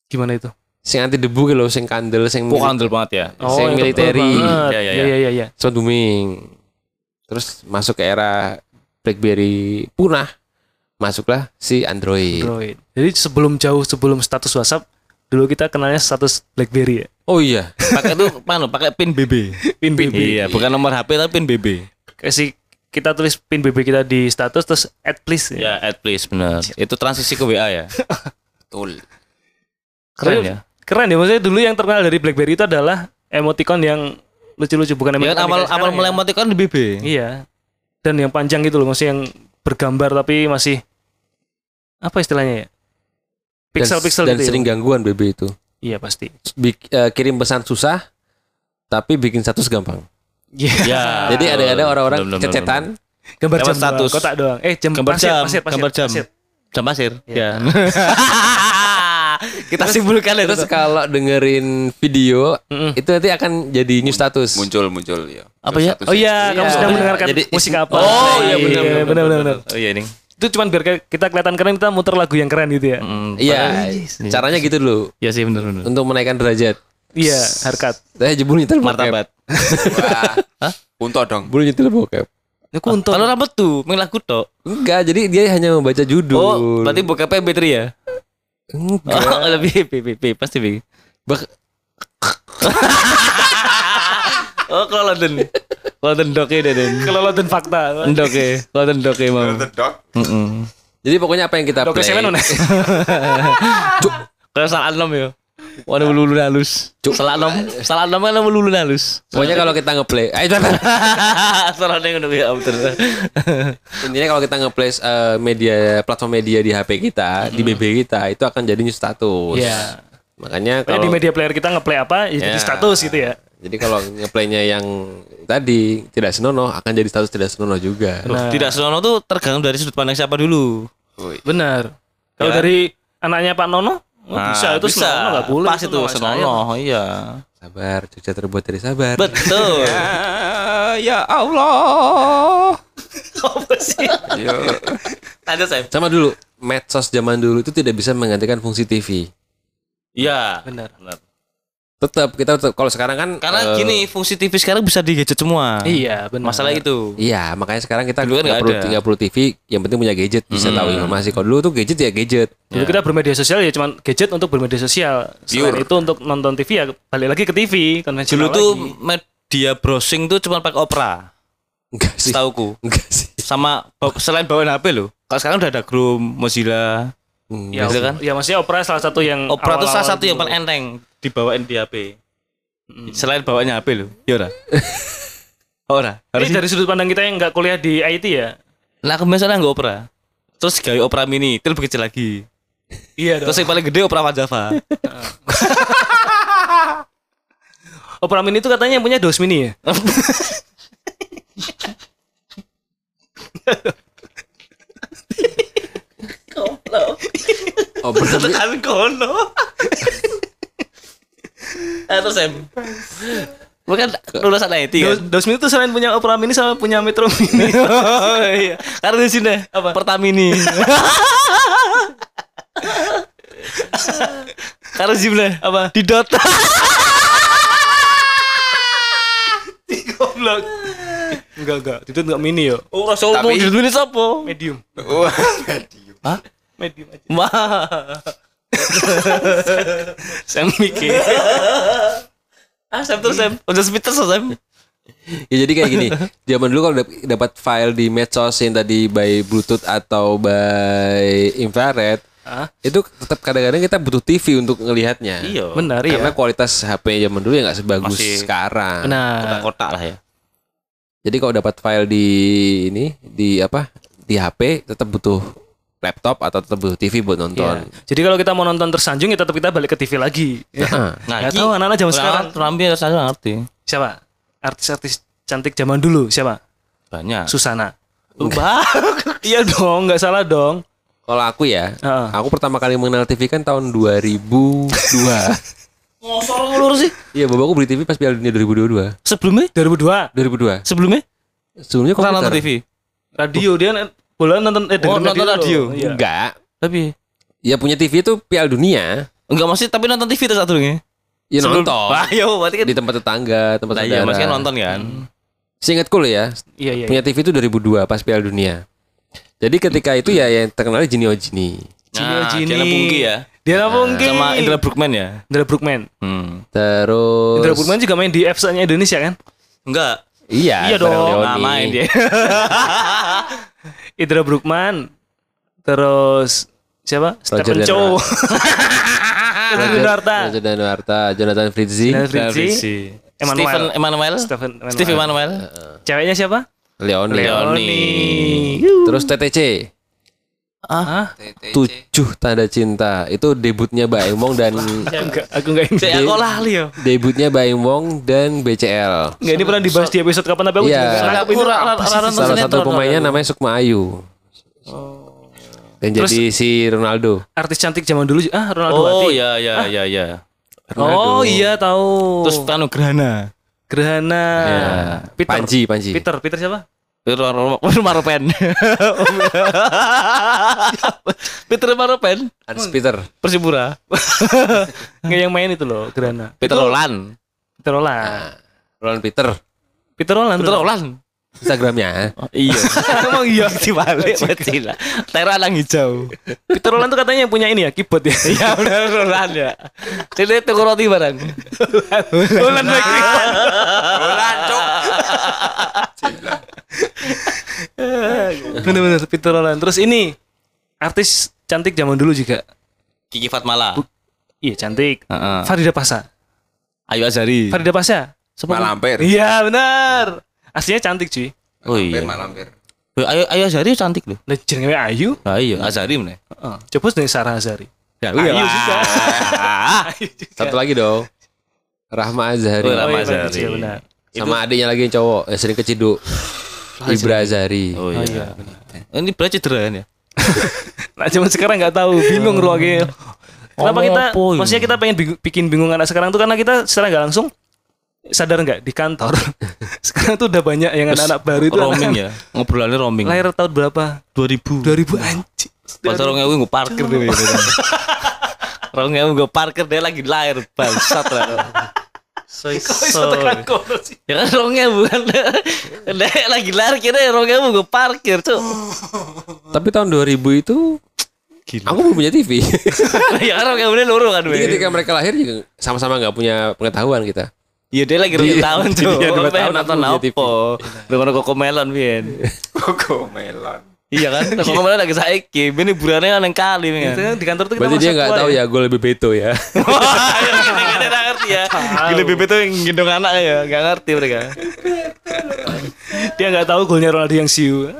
[SPEAKER 1] Gimana itu?
[SPEAKER 2] Sing anti debu gitu loh, sing kandel, sing
[SPEAKER 3] Kok kandel banget ya.
[SPEAKER 2] Sing
[SPEAKER 1] yang tebal
[SPEAKER 2] military.
[SPEAKER 3] Iya, iya,
[SPEAKER 1] Iya, iya, iya, iya.
[SPEAKER 2] sempat booming. Terus masuk ke era BlackBerry punah. Masuklah si Android.
[SPEAKER 1] Android. Jadi sebelum jauh sebelum status WhatsApp, dulu kita kenalnya status BlackBerry ya.
[SPEAKER 2] Oh iya.
[SPEAKER 3] Pakai itu mana? Pakai pin BB.
[SPEAKER 1] Pin BB.
[SPEAKER 3] Iya, bukan nomor HP tapi pin BB.
[SPEAKER 1] Kasih kita tulis pin BB kita di status terus add please ya.
[SPEAKER 3] Ya, add please benar. Itu transisi ke WA ya.
[SPEAKER 4] Betul.
[SPEAKER 3] Keren ya.
[SPEAKER 1] Keren ya maksudnya dulu yang terkenal dari BlackBerry itu adalah emoticon yang lucu-lucu bukan
[SPEAKER 3] Ya
[SPEAKER 1] emoticon
[SPEAKER 3] kan awal awal mulai
[SPEAKER 1] ya.
[SPEAKER 3] emoticon di BB.
[SPEAKER 1] Iya. Dan yang panjang gitu loh, maksudnya yang bergambar tapi masih apa istilahnya ya? Pixel-pixel
[SPEAKER 2] dan, dan
[SPEAKER 1] gitu. ya.
[SPEAKER 2] sering gangguan BB itu.
[SPEAKER 1] Iya pasti.
[SPEAKER 2] Bik- eh, kirim pesan susah tapi bikin status gampang.
[SPEAKER 1] Iya.
[SPEAKER 3] Ya.
[SPEAKER 2] Jadi ada-ada orang-orang cecetan
[SPEAKER 1] Gambar jam
[SPEAKER 3] status.
[SPEAKER 1] doang, kotak doang. Eh jam
[SPEAKER 3] Gambar
[SPEAKER 1] pasir,
[SPEAKER 3] jam,
[SPEAKER 1] pasir, pasir,
[SPEAKER 3] gambar jam.
[SPEAKER 1] pasir.
[SPEAKER 3] Jam pasir.
[SPEAKER 1] Iya.
[SPEAKER 3] Ya. Kita simpulkan itu.
[SPEAKER 2] Terus kalau dengerin video
[SPEAKER 1] Mm-mm.
[SPEAKER 2] itu nanti akan jadi new status.
[SPEAKER 4] Muncul muncul ya.
[SPEAKER 3] Apa ya?
[SPEAKER 1] Oh iya, kamu
[SPEAKER 2] Iya.
[SPEAKER 1] sedang mendengarkan
[SPEAKER 2] Jadi-
[SPEAKER 1] musik apa?
[SPEAKER 3] Oh iya benar
[SPEAKER 1] benar benar benar.
[SPEAKER 3] Oh iya nih.
[SPEAKER 1] Itu cuman biar kita kelihatan keren kita muter lagu yang keren gitu ya.
[SPEAKER 3] Mm,
[SPEAKER 2] Iya, caranya gitu dulu
[SPEAKER 3] Iya sih benar benar.
[SPEAKER 2] untuk menaikkan derajat.
[SPEAKER 1] Iya, harkat.
[SPEAKER 2] Saya jebul nyetel.
[SPEAKER 3] Martabat.
[SPEAKER 4] Wah. Untung dong.
[SPEAKER 2] Jebul nyetel bokep.
[SPEAKER 1] Ini kunto.
[SPEAKER 3] Kalau rambut tuh, main lagu tok.
[SPEAKER 2] Enggak, jadi dia hanya membaca judul.
[SPEAKER 3] Oh, berarti buka MP3 ya?
[SPEAKER 2] Enggak.
[SPEAKER 3] Oh, lebih PPP pasti Bi.
[SPEAKER 2] Bak-
[SPEAKER 3] Oh, kalau London. London dok ya Den.
[SPEAKER 1] Kelolotan fakta.
[SPEAKER 3] Dok ya. London dok ya mau.
[SPEAKER 4] Dok.
[SPEAKER 3] Heeh.
[SPEAKER 2] Jadi pokoknya apa yang kita
[SPEAKER 1] Dokter
[SPEAKER 2] play?
[SPEAKER 1] Seven mana?
[SPEAKER 3] Kalau salah nom ya. Waduh lulu halus. Salah nom, salah nom kan lulu halus.
[SPEAKER 2] Pokoknya kalau kita ngeplay, ayo cepetan.
[SPEAKER 3] Salah ning ngono ya.
[SPEAKER 2] Intinya kalau kita ngeplay eh, media platform media di HP kita, di BB kita itu akan jadi new status.
[SPEAKER 1] Iya.
[SPEAKER 2] Makanya
[SPEAKER 1] Pokoknya
[SPEAKER 2] kalau
[SPEAKER 1] di media player kita ngeplay apa ya jadi
[SPEAKER 2] Ya.
[SPEAKER 1] status gitu ya.
[SPEAKER 2] Jadi kalau ngeplaynya yang tadi tidak senonoh akan jadi status tidak senonoh juga.
[SPEAKER 1] Nah.
[SPEAKER 3] Tidak senonoh tuh tergantung dari sudut pandang siapa dulu.
[SPEAKER 1] Benar. Kalau
[SPEAKER 3] Ya.
[SPEAKER 1] dari anaknya Pak Nono oh, bisa itu senonoh nggak boleh.
[SPEAKER 3] Pas itu senonoh, iya.
[SPEAKER 2] Sabar, Jogja terbuat dari sabar.
[SPEAKER 3] Betul.
[SPEAKER 4] Ya Allah.
[SPEAKER 1] Apa sih?
[SPEAKER 4] Yo.
[SPEAKER 3] Ada saya.
[SPEAKER 2] Sama dulu, medsos zaman dulu itu tidak bisa menggantikan fungsi TV.
[SPEAKER 3] Iya.
[SPEAKER 1] Benar.
[SPEAKER 2] Tetap kita tetap kalau sekarang kan
[SPEAKER 3] Karena
[SPEAKER 2] eh,
[SPEAKER 3] gini, fungsi TV sekarang bisa di gadget semua.
[SPEAKER 1] Iya, benar.
[SPEAKER 3] Masalah itu.
[SPEAKER 2] Iya, makanya sekarang kita
[SPEAKER 3] Dulu kan
[SPEAKER 2] nggak perlu
[SPEAKER 3] ada.
[SPEAKER 2] nggak perlu TV, yang penting punya gadget bisa tahu informasi. Kalau dulu tuh gadget ya gadget.
[SPEAKER 1] Dulu kita bermedia sosial ya cuman gadget untuk bermedia sosial. Selain
[SPEAKER 4] Pure.
[SPEAKER 1] itu untuk nonton TV ya balik lagi ke TV
[SPEAKER 3] Dulu
[SPEAKER 1] konvensional
[SPEAKER 3] tuh
[SPEAKER 1] lagi.
[SPEAKER 3] media browsing tuh cuma pakai Opera,
[SPEAKER 2] Enggak sih.
[SPEAKER 3] setauku.
[SPEAKER 2] Enggak sih.
[SPEAKER 3] Sama selain bawaan HP loh. Kalau sekarang udah ada Chrome, Mozilla.
[SPEAKER 1] ya,
[SPEAKER 3] gitu kan?
[SPEAKER 1] ya maksudnya Opera salah satu yang
[SPEAKER 3] Opera tuh salah satu yang
[SPEAKER 1] dulu.
[SPEAKER 3] paling enteng dibawain di HP. Selain bawaannya HP loh. Ya ora. ora.
[SPEAKER 1] Ini dari sudut pandang kita yang nggak kuliah di IT ya.
[SPEAKER 3] Nah, aku misalnya nggak Opera. Terus gawe Opera Mini, terus lebih kecil lagi.
[SPEAKER 1] Iya
[SPEAKER 3] Terus yang paling gede Opera Java.
[SPEAKER 1] Opera Mini itu katanya yang punya DOS Mini ya.
[SPEAKER 2] Oh, berarti
[SPEAKER 3] Tekan kono. Eh terus Sam. Bukan lulusan IT kan?
[SPEAKER 1] DOS, DOS Mini itu selain punya Opera Mini sama punya Metro Mini.
[SPEAKER 3] Oh iya. Karena di sini apa? Pertamini. Karena jumlah apa? Di Dota.
[SPEAKER 1] Goblok. Enggak enggak, itu enggak mini yo.
[SPEAKER 3] Oh, rasa mau
[SPEAKER 4] Tapi-
[SPEAKER 3] di dunia siapa?
[SPEAKER 1] Medium.
[SPEAKER 4] Wah.
[SPEAKER 3] Hah?
[SPEAKER 1] Medium aja.
[SPEAKER 3] Mah.
[SPEAKER 1] Saya mikir.
[SPEAKER 3] Ah, Sam terus Sam. Udah speed terus Sam.
[SPEAKER 2] Ya jadi kayak gini, zaman dulu kalau dap- dapat file di medsos yang tadi by Bluetooth atau by infrared,
[SPEAKER 1] Hah?
[SPEAKER 2] itu tetap kadang-kadang kita butuh TV untuk ngelihatnya.
[SPEAKER 3] Iya.
[SPEAKER 1] Benar
[SPEAKER 2] Karena
[SPEAKER 1] ya.
[SPEAKER 2] kualitas HP zaman dulu ya nggak sebagus
[SPEAKER 3] Masih-
[SPEAKER 2] sekarang.
[SPEAKER 1] Nah,
[SPEAKER 3] Kotak-kotak lah ya.
[SPEAKER 2] Jadi kalau dapat file di ini di apa di HP tetap butuh laptop atau tetap butuh TV buat nonton.
[SPEAKER 1] Iya. Jadi kalau kita mau nonton tersanjung ya tetap kita balik ke TV lagi. Ya.
[SPEAKER 2] Heeh.
[SPEAKER 1] Nggak tahu anak-anak zaman sekarang.
[SPEAKER 3] Rambi nggak ngerti.
[SPEAKER 1] Siapa? Artis-artis cantik zaman dulu siapa?
[SPEAKER 3] Banyak.
[SPEAKER 1] Susana. Ubah. iya dong, nggak salah dong.
[SPEAKER 2] Kalau aku ya,
[SPEAKER 1] Heeh.
[SPEAKER 2] aku pertama kali mengenal TV kan tahun 2002.
[SPEAKER 3] Ngosor ngulur sih.
[SPEAKER 2] Iya, bapakku beli TV pas Piala Dunia 2022.
[SPEAKER 3] Sebelumnya?
[SPEAKER 1] 2002
[SPEAKER 2] 2002.
[SPEAKER 3] Sebelumnya?
[SPEAKER 2] Sebelumnya komputer.
[SPEAKER 3] nonton TV?
[SPEAKER 1] radio dia bola nonton eh
[SPEAKER 3] Oh, nonton radio.
[SPEAKER 1] Iya.
[SPEAKER 2] Enggak.
[SPEAKER 3] Tapi
[SPEAKER 2] Ya punya TV itu Piala Dunia.
[SPEAKER 3] enggak maksud tapi nonton TV terus satu nih.
[SPEAKER 2] Ya nonton.
[SPEAKER 3] Wah, yo berarti kan.
[SPEAKER 2] Di tempat tetangga, tempat
[SPEAKER 3] Nah, iya,
[SPEAKER 2] saudara.
[SPEAKER 3] mas kan nonton kan.
[SPEAKER 2] Seingatku loh ya,
[SPEAKER 1] Iya iya.
[SPEAKER 2] punya TV itu 2002 pas Piala Dunia. Jadi ketika itu ya yang terkenal Jini Ojini.
[SPEAKER 3] Nah,
[SPEAKER 1] Gini.
[SPEAKER 3] Diana Pungki ya.
[SPEAKER 1] Dia apa mungkin?
[SPEAKER 3] Sama Indra Brookman ya.
[SPEAKER 1] Indra Brookman.
[SPEAKER 3] Hmm.
[SPEAKER 2] Terus
[SPEAKER 1] Indra Brookman juga main di FC-nya Indonesia kan?
[SPEAKER 3] Enggak.
[SPEAKER 2] Iya,
[SPEAKER 1] Iya dong.
[SPEAKER 3] Nggak main dia.
[SPEAKER 1] Indra Brookman. Terus siapa? Stephen. Chow. Roger Danuarta.
[SPEAKER 2] Roger Danuarta, Jonathan Fritzi,
[SPEAKER 1] Dan Fritzi.
[SPEAKER 3] Stephen
[SPEAKER 1] Emmanuel.
[SPEAKER 3] Emmanuel.
[SPEAKER 1] Stephen Emmanuel.
[SPEAKER 3] Steve Emmanuel.
[SPEAKER 1] Ceweknya siapa?
[SPEAKER 2] Leoni.
[SPEAKER 3] Leoni.
[SPEAKER 2] Terus TTC,
[SPEAKER 1] Ah,
[SPEAKER 2] Tujuh Tanda Cinta. Itu debutnya Baim Wong dan
[SPEAKER 1] ya enggak, aku enggak ingat.
[SPEAKER 3] Saya aku lali yo.
[SPEAKER 2] debutnya Baim Wong dan BCL.
[SPEAKER 1] Enggak ini pernah dibahas di episode kapan tapi aku
[SPEAKER 2] Iya.
[SPEAKER 1] juga
[SPEAKER 2] Salah satu pemainnya namanya Sukma Ayu. Dan jadi si Ronaldo.
[SPEAKER 1] Artis cantik zaman dulu ah Ronaldo
[SPEAKER 3] Oh iya iya iya iya.
[SPEAKER 1] Oh iya tahu.
[SPEAKER 3] Terus Tanu Gerhana.
[SPEAKER 1] Gerhana.
[SPEAKER 2] Ya.
[SPEAKER 1] Peter.
[SPEAKER 2] Panji, Panji.
[SPEAKER 1] Peter, Peter siapa?
[SPEAKER 3] Peter Maropen. Peter Maropen.
[SPEAKER 2] Hans Peter.
[SPEAKER 3] Persipura.
[SPEAKER 1] Enggak yang main itu loh, Gerhana.
[SPEAKER 3] Peter Roland.
[SPEAKER 1] Peter Roland.
[SPEAKER 2] Roland Peter.
[SPEAKER 1] Peter Roland.
[SPEAKER 3] Peter Roland.
[SPEAKER 2] Instagramnya.
[SPEAKER 3] Iya. Emang iya dibalik berarti lah. Tera lang hijau.
[SPEAKER 1] Peter Roland tuh katanya punya ini ya, keyboard ya.
[SPEAKER 3] Iya benar Roland ya. Jadi tuku roti barang.
[SPEAKER 1] Roland lagi.
[SPEAKER 4] Bulan, cok.
[SPEAKER 1] Bener-bener Peter Roland. Terus ini artis cantik zaman dulu juga.
[SPEAKER 3] Kiki Fatmala.
[SPEAKER 1] Iya cantik.
[SPEAKER 3] Heeh.
[SPEAKER 1] Farida Pasa.
[SPEAKER 3] Ayu Azari.
[SPEAKER 1] Farida Pasa.
[SPEAKER 4] Malampir.
[SPEAKER 1] Iya benar. Aslinya cantik cuy.
[SPEAKER 3] Oh iya.
[SPEAKER 4] Malampir.
[SPEAKER 3] Ayu Ayu Azari cantik loh.
[SPEAKER 1] Lah jenenge Ayu.
[SPEAKER 3] Iya Azari mana?
[SPEAKER 1] Heeh. Coba dengan Sarah Azari.
[SPEAKER 3] Ya,
[SPEAKER 1] Ayu juga. Ayu juga.
[SPEAKER 2] Satu lagi dong. Rahma Azhari.
[SPEAKER 3] Oh, Rahma
[SPEAKER 1] iya, benar,
[SPEAKER 3] Azhari.
[SPEAKER 1] iya, benar.
[SPEAKER 2] Sama adiknya lagi yang cowok yang sering keciduk. Ibra Azhari.
[SPEAKER 3] Oh iya. Ini berat cedera kan ya?
[SPEAKER 1] Nah, zaman sekarang nggak tahu, bingung ruangnya. Kenapa kita,
[SPEAKER 3] apa ini?
[SPEAKER 1] maksudnya kita pengen bingung- bikin bingung anak sekarang tuh karena kita secara nggak langsung sadar nggak di kantor sekarang tuh udah banyak yang anak-anak baru itu
[SPEAKER 3] roaming
[SPEAKER 1] anak-
[SPEAKER 3] ya. Ngobrolannya roaming.
[SPEAKER 1] lahir tahun berapa
[SPEAKER 3] 2000.
[SPEAKER 1] 2000 anjing
[SPEAKER 3] Pas orang ngewe gue parkir deh. Orang ngewe gue parkir dia lagi lahir bangsat lah. Soy
[SPEAKER 1] sih?
[SPEAKER 3] Ya kan orang ngewe kan. Dia lagi lahir kira orang ngewe gue parkir tuh.
[SPEAKER 2] Tapi tahun 2000 itu aku belum punya TV.
[SPEAKER 3] ya kan orang ngewe loro kan.
[SPEAKER 2] Jadi ketika mereka lahir juga sama-sama nggak punya pengetahuan kita.
[SPEAKER 3] Iya dia lagi dua
[SPEAKER 2] Iya,
[SPEAKER 3] tahun
[SPEAKER 2] jadi
[SPEAKER 3] tuh.
[SPEAKER 2] dia dua tahun
[SPEAKER 3] nonton apa? Dengan koko melon Bian.
[SPEAKER 4] Koko melon.
[SPEAKER 3] Iya kan? Koko melon lagi saiki. Ini burannya yang kali
[SPEAKER 1] Itu
[SPEAKER 3] kan.
[SPEAKER 1] di kantor tuh kita
[SPEAKER 2] Berarti dia nggak tahu
[SPEAKER 1] ya.
[SPEAKER 2] ya gue lebih beto ya.
[SPEAKER 3] Kan nggak ngerti ya. Gila bebek tuh yang gendong anak ya, nggak ngerti mereka.
[SPEAKER 1] Dia nggak tahu golnya Ronaldo yang siu.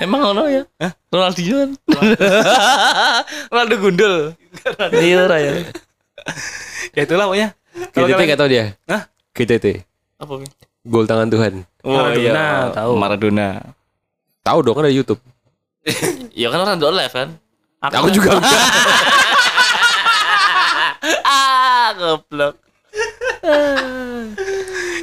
[SPEAKER 3] Emang ono ya? Hah? Ronaldinho kan? Ronaldo gundul. Iya ora ya.
[SPEAKER 1] Ya itulah pokoknya.
[SPEAKER 2] GTT nggak tahu dia.
[SPEAKER 1] Hah?
[SPEAKER 2] GTT.
[SPEAKER 3] Apa? Mi?
[SPEAKER 2] Gol tangan Tuhan.
[SPEAKER 3] Oh
[SPEAKER 1] Maradona,
[SPEAKER 3] iya,
[SPEAKER 1] tahu.
[SPEAKER 3] Maradona.
[SPEAKER 2] Tahu dong kan ada YouTube.
[SPEAKER 3] Iya kan orang do live kan?
[SPEAKER 2] Aku juga enggak.
[SPEAKER 3] ah, goblok.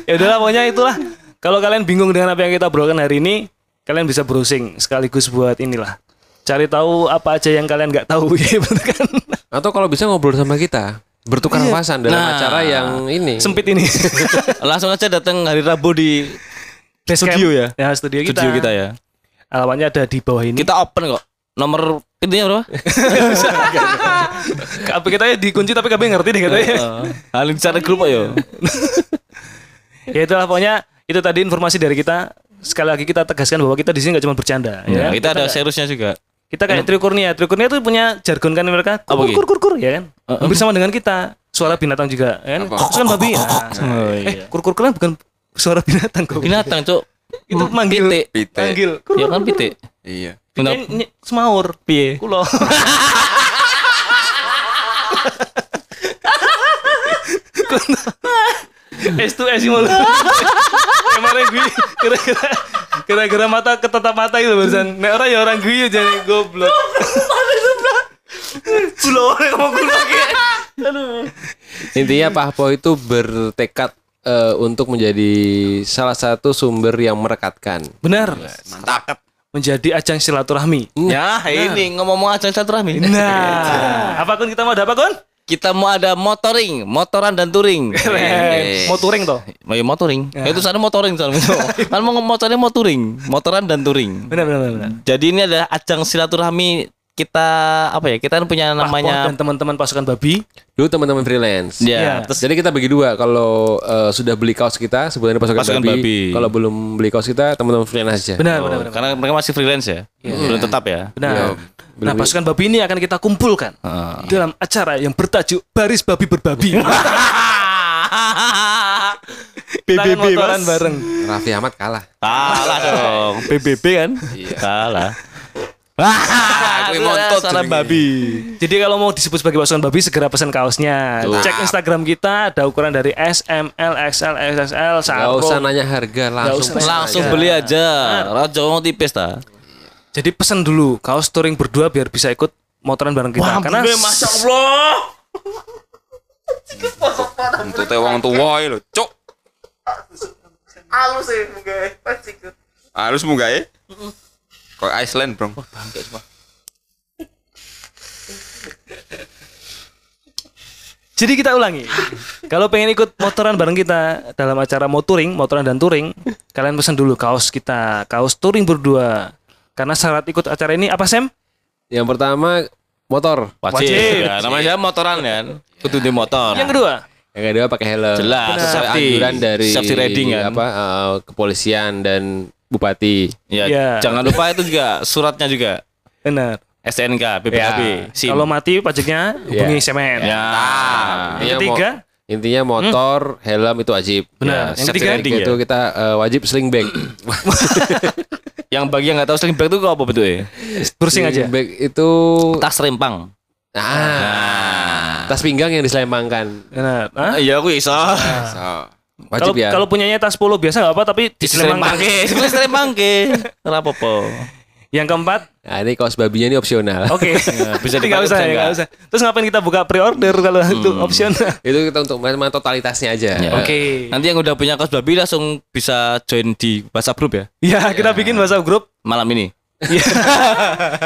[SPEAKER 1] ya udahlah pokoknya itulah. Kalau kalian bingung dengan apa yang kita obrolkan hari ini, kalian bisa browsing sekaligus buat inilah. Cari tahu apa aja yang kalian nggak tahu ya kan.
[SPEAKER 2] Atau kalau bisa ngobrol sama kita. Bertukar pasan dalam
[SPEAKER 3] Nah.
[SPEAKER 2] acara yang ini.
[SPEAKER 1] Sempit ini.
[SPEAKER 3] Langsung aja datang hari Rabu di
[SPEAKER 1] Basecamp.
[SPEAKER 3] Studio ya?
[SPEAKER 1] Ya, studio kita.
[SPEAKER 3] studio kita ya.
[SPEAKER 1] Alamatnya ada di bawah ini.
[SPEAKER 3] Kita open kok. Nomor pintunya berapa?
[SPEAKER 1] HP kita ya dikunci tapi kami ngerti deh katanya.
[SPEAKER 3] Halin cara grup ya.
[SPEAKER 1] ya itulah pokoknya itu tadi informasi dari kita. Sekali lagi kita tegaskan bahwa kita di sini nggak cuma bercanda
[SPEAKER 3] Ya,
[SPEAKER 1] ya.
[SPEAKER 3] kita ada seriusnya juga.
[SPEAKER 1] Kita kayak Trio Kurnia. Trio Kurnia itu punya jargon kan mereka
[SPEAKER 3] Apa
[SPEAKER 1] kur
[SPEAKER 3] gitu?
[SPEAKER 1] kur kur kur ya kan. Hampir sama dengan kita. suara binatang juga kan
[SPEAKER 4] Apa?
[SPEAKER 1] Kok kan babi ya
[SPEAKER 3] Oh,
[SPEAKER 1] eh
[SPEAKER 3] iya.
[SPEAKER 1] kur kur kan bukan suara binatang kok
[SPEAKER 3] Binatang, Cuk.
[SPEAKER 1] itu manggil.
[SPEAKER 3] Pitik.
[SPEAKER 1] manggil kur
[SPEAKER 3] Ya kan pitik.
[SPEAKER 4] Iya.
[SPEAKER 1] Semaur
[SPEAKER 3] Piye?
[SPEAKER 1] kulo S tuh S mulu. Kemarin gue kira-kira kira-kira mata ketatap mata itu barusan. Nek orang ya orang gue jadi goblok. Kulo orang ngomong kayak.
[SPEAKER 2] Intinya Pak Ahpo itu bertekad eh, untuk menjadi salah satu sumber yang merekatkan.
[SPEAKER 1] Benar.
[SPEAKER 4] Mantap.
[SPEAKER 1] Menjadi ajang silaturahmi.
[SPEAKER 3] Ya, ini ngomong-ngomong ajang silaturahmi.
[SPEAKER 1] Nah, apa kun kita mau ada apa kun?
[SPEAKER 3] Kita mau ada motoring, motoran dan touring.
[SPEAKER 1] Mau touring toh?
[SPEAKER 3] Mau ya motoring. Ya. Itu sana motoring sana. kan mau motornya mau touring, motoran dan touring.
[SPEAKER 1] Benar benar benar.
[SPEAKER 3] Jadi ini adalah ajang silaturahmi kita apa ya? Kita kan punya
[SPEAKER 1] Namanya dan teman-teman pasukan babi.
[SPEAKER 2] Dulu teman-teman freelance.
[SPEAKER 3] ya,
[SPEAKER 1] Iya.
[SPEAKER 3] terus
[SPEAKER 2] Jadi kita bagi dua. Kalau eh, sudah beli kaos kita sebutannya pasukan,
[SPEAKER 3] Pasukan
[SPEAKER 2] babi.
[SPEAKER 3] babi.
[SPEAKER 2] Kalau belum beli kaos kita teman-teman freelance aja.
[SPEAKER 1] Benar
[SPEAKER 3] Oh,
[SPEAKER 1] benar benar.
[SPEAKER 3] karena mereka masih freelance ya. Belum tetap ya.
[SPEAKER 1] Benar.
[SPEAKER 2] belum-
[SPEAKER 1] Nah, pasukan babi ini akan kita kumpulkan dalam acara yang bertajuk Baris Babi Berbabi.
[SPEAKER 3] PBB Mas.
[SPEAKER 1] bareng.
[SPEAKER 2] Raffi Ahmad kalah.
[SPEAKER 3] Kalah dong. PBB kan? Kalah.
[SPEAKER 4] Ah, jenenge.
[SPEAKER 3] babi.
[SPEAKER 1] Jadi kalau mau disebut sebagai pasukan babi segera pesan kaosnya. Cek Instagram kita ada ukuran dari S, M, L, XL, XXL,
[SPEAKER 2] Gak usah nanya harga langsung.
[SPEAKER 1] usah.
[SPEAKER 3] Langsung
[SPEAKER 2] aja.
[SPEAKER 3] beli aja. Raja mau tipis ta.
[SPEAKER 1] Jadi pesan dulu kaos touring berdua biar bisa ikut motoran bareng kita. Karena
[SPEAKER 3] masya Allah.
[SPEAKER 4] Untuk teh wong tua lho, cuk.
[SPEAKER 1] halus sih mungkin
[SPEAKER 4] Halus munggah ya? Kok Iceland, Bro.
[SPEAKER 1] Jadi kita ulangi. Kalau pengen ikut motoran bareng kita dalam acara motoring, motoran dan touring, kalian pesan dulu kaos kita, kaos touring berdua. Karena syarat ikut acara ini apa Sam?
[SPEAKER 2] Yang pertama motor.
[SPEAKER 3] Wajib.
[SPEAKER 1] Wajib.
[SPEAKER 3] Ya, namanya motoran kan. Kudu di motor.
[SPEAKER 1] Yang kedua,
[SPEAKER 2] Yang kedua pakai helm.
[SPEAKER 3] Jelas,
[SPEAKER 2] Sesuai
[SPEAKER 3] safety.
[SPEAKER 2] anjuran dari
[SPEAKER 3] Safety riding kan.
[SPEAKER 2] apa eh, kepolisian dan bupati.
[SPEAKER 3] Ya,
[SPEAKER 1] Ya.
[SPEAKER 3] jangan lupa itu juga suratnya juga.
[SPEAKER 1] benar.
[SPEAKER 3] STNK, BPKB,
[SPEAKER 2] Ya.
[SPEAKER 3] SIM.
[SPEAKER 1] Kalau mati pajaknya hubungi
[SPEAKER 2] Iya.
[SPEAKER 1] semen.
[SPEAKER 3] ya.
[SPEAKER 2] Intinya
[SPEAKER 1] Yang ketiga?
[SPEAKER 2] intinya motor, helm itu wajib.
[SPEAKER 1] Benar.
[SPEAKER 3] Ya,
[SPEAKER 1] Yang
[SPEAKER 3] safety
[SPEAKER 1] ketiga?
[SPEAKER 3] riding
[SPEAKER 2] itu
[SPEAKER 3] ya.
[SPEAKER 2] kita eh, wajib sling bag.
[SPEAKER 3] Yang bagi yang nggak tahu sling bag itu apa bentuknya?
[SPEAKER 1] Browsing aja.
[SPEAKER 2] Sling bag itu
[SPEAKER 3] Tas rempang.
[SPEAKER 2] ah, tas pinggang yang diselempangkan.
[SPEAKER 1] Hah?
[SPEAKER 3] Iya, aku iso.
[SPEAKER 4] So,
[SPEAKER 2] Wajib
[SPEAKER 1] Kalau
[SPEAKER 2] ya.
[SPEAKER 1] kalau punyanya tas polo biasa nggak apa tapi
[SPEAKER 3] Di selempang
[SPEAKER 1] diselempangkan.
[SPEAKER 3] ke,
[SPEAKER 1] Yang keempat,
[SPEAKER 2] Nah, ini kaos babinya ini opsional.
[SPEAKER 1] oke.
[SPEAKER 3] bisa
[SPEAKER 1] Nggak
[SPEAKER 3] dipakai,
[SPEAKER 1] usah,
[SPEAKER 3] bisa
[SPEAKER 1] ya, usah. Terus ngapain kita buka pre-order kalau itu opsional?
[SPEAKER 2] itu kita untuk memang totalitasnya aja.
[SPEAKER 3] Ya.
[SPEAKER 1] Oke.
[SPEAKER 3] Nanti yang udah punya kaos babi langsung bisa join di WhatsApp grup ya
[SPEAKER 1] Ya, kita bikin WhatsApp grup.
[SPEAKER 3] malam ini.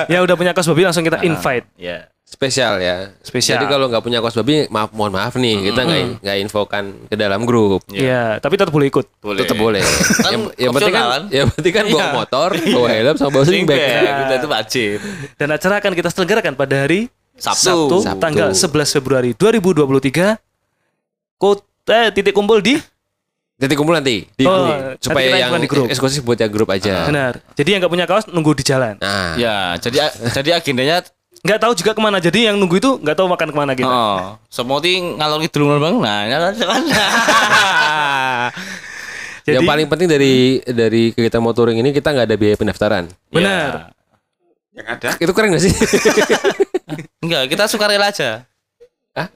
[SPEAKER 1] Ya udah punya kaos babi langsung kita invite.
[SPEAKER 3] Ya.
[SPEAKER 2] Spesial ya.
[SPEAKER 1] Spesial.
[SPEAKER 2] Jadi kalau nggak punya kaos babi, maaf mohon maaf nih, kita nggak nggak infokan ke dalam grup.
[SPEAKER 1] Iya, tapi tetap boleh ikut.
[SPEAKER 3] Boleh.
[SPEAKER 2] Tetap boleh. yang, yang penting kan,
[SPEAKER 3] kan?
[SPEAKER 2] yang penting kan bawa
[SPEAKER 3] Iya.
[SPEAKER 2] motor, bawa helm sama bawa sling bag.
[SPEAKER 3] Ya, kita itu wajib.
[SPEAKER 1] Dan acara akan kita selenggarakan pada hari
[SPEAKER 3] Sabtu.
[SPEAKER 2] Sabtu.
[SPEAKER 1] tanggal 11 Februari 2023. Kota titik kumpul di
[SPEAKER 2] Titik kumpul nanti di
[SPEAKER 1] Oh,
[SPEAKER 2] grup supaya
[SPEAKER 1] kita
[SPEAKER 2] yang
[SPEAKER 1] di grup.
[SPEAKER 2] eksklusif buat yang grup aja.
[SPEAKER 1] benar. Jadi yang nggak punya kaos nunggu di jalan.
[SPEAKER 2] Nah,
[SPEAKER 3] Ya, jadi jadi agendanya
[SPEAKER 1] Nggak tahu juga ke mana. Jadi yang nunggu itu nggak tahu makan ke mana kita.
[SPEAKER 3] oh, semua ting ngalor ngidul bang. Nah, kan.
[SPEAKER 1] Jadi
[SPEAKER 2] yang paling penting dari dari kegiatan motoring ini kita nggak ada biaya pendaftaran.
[SPEAKER 1] benar.
[SPEAKER 4] yang ada
[SPEAKER 2] Itu keren gak sih?
[SPEAKER 3] Enggak, kita suka rela aja.
[SPEAKER 2] Hah?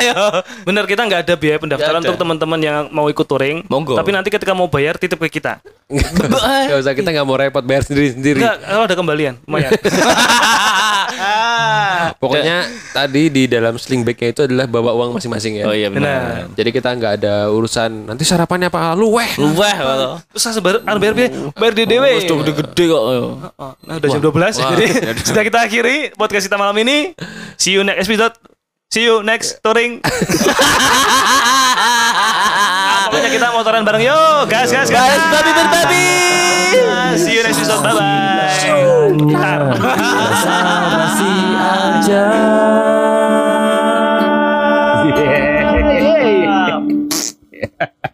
[SPEAKER 3] Ayo.
[SPEAKER 1] Benar kita nggak ada biaya pendaftaran
[SPEAKER 3] ada.
[SPEAKER 1] untuk teman-teman yang mau ikut touring.
[SPEAKER 3] Monggo.
[SPEAKER 1] Tapi nanti ketika mau bayar titip ke kita.
[SPEAKER 2] Gak usah kita nggak mau repot bayar sendiri sendiri.
[SPEAKER 1] Enggak, kalau ada kembalian, lumayan.
[SPEAKER 2] Pokoknya tadi di dalam sling bagnya itu adalah bawa uang masing-masing ya.
[SPEAKER 3] Oh iya
[SPEAKER 1] Benar.
[SPEAKER 3] benar.
[SPEAKER 2] Jadi kita nggak ada urusan nanti sarapannya apa lu weh.
[SPEAKER 3] Luweh kalau.
[SPEAKER 1] Terus saya bayar, ah, bayar, bayar, bayar di dewe.
[SPEAKER 3] Wis udah gede-gede kok.
[SPEAKER 1] Oh, nah udah jam 12 jadi sudah kita akhiri podcast kita malam ini. See you next episode. See you next touring. Nah, pokoknya kita motoran bareng yuk. Gas gas gas.
[SPEAKER 3] Guys, babi berbabi.
[SPEAKER 1] Nah, see you next episode. Bye bye. Yeah.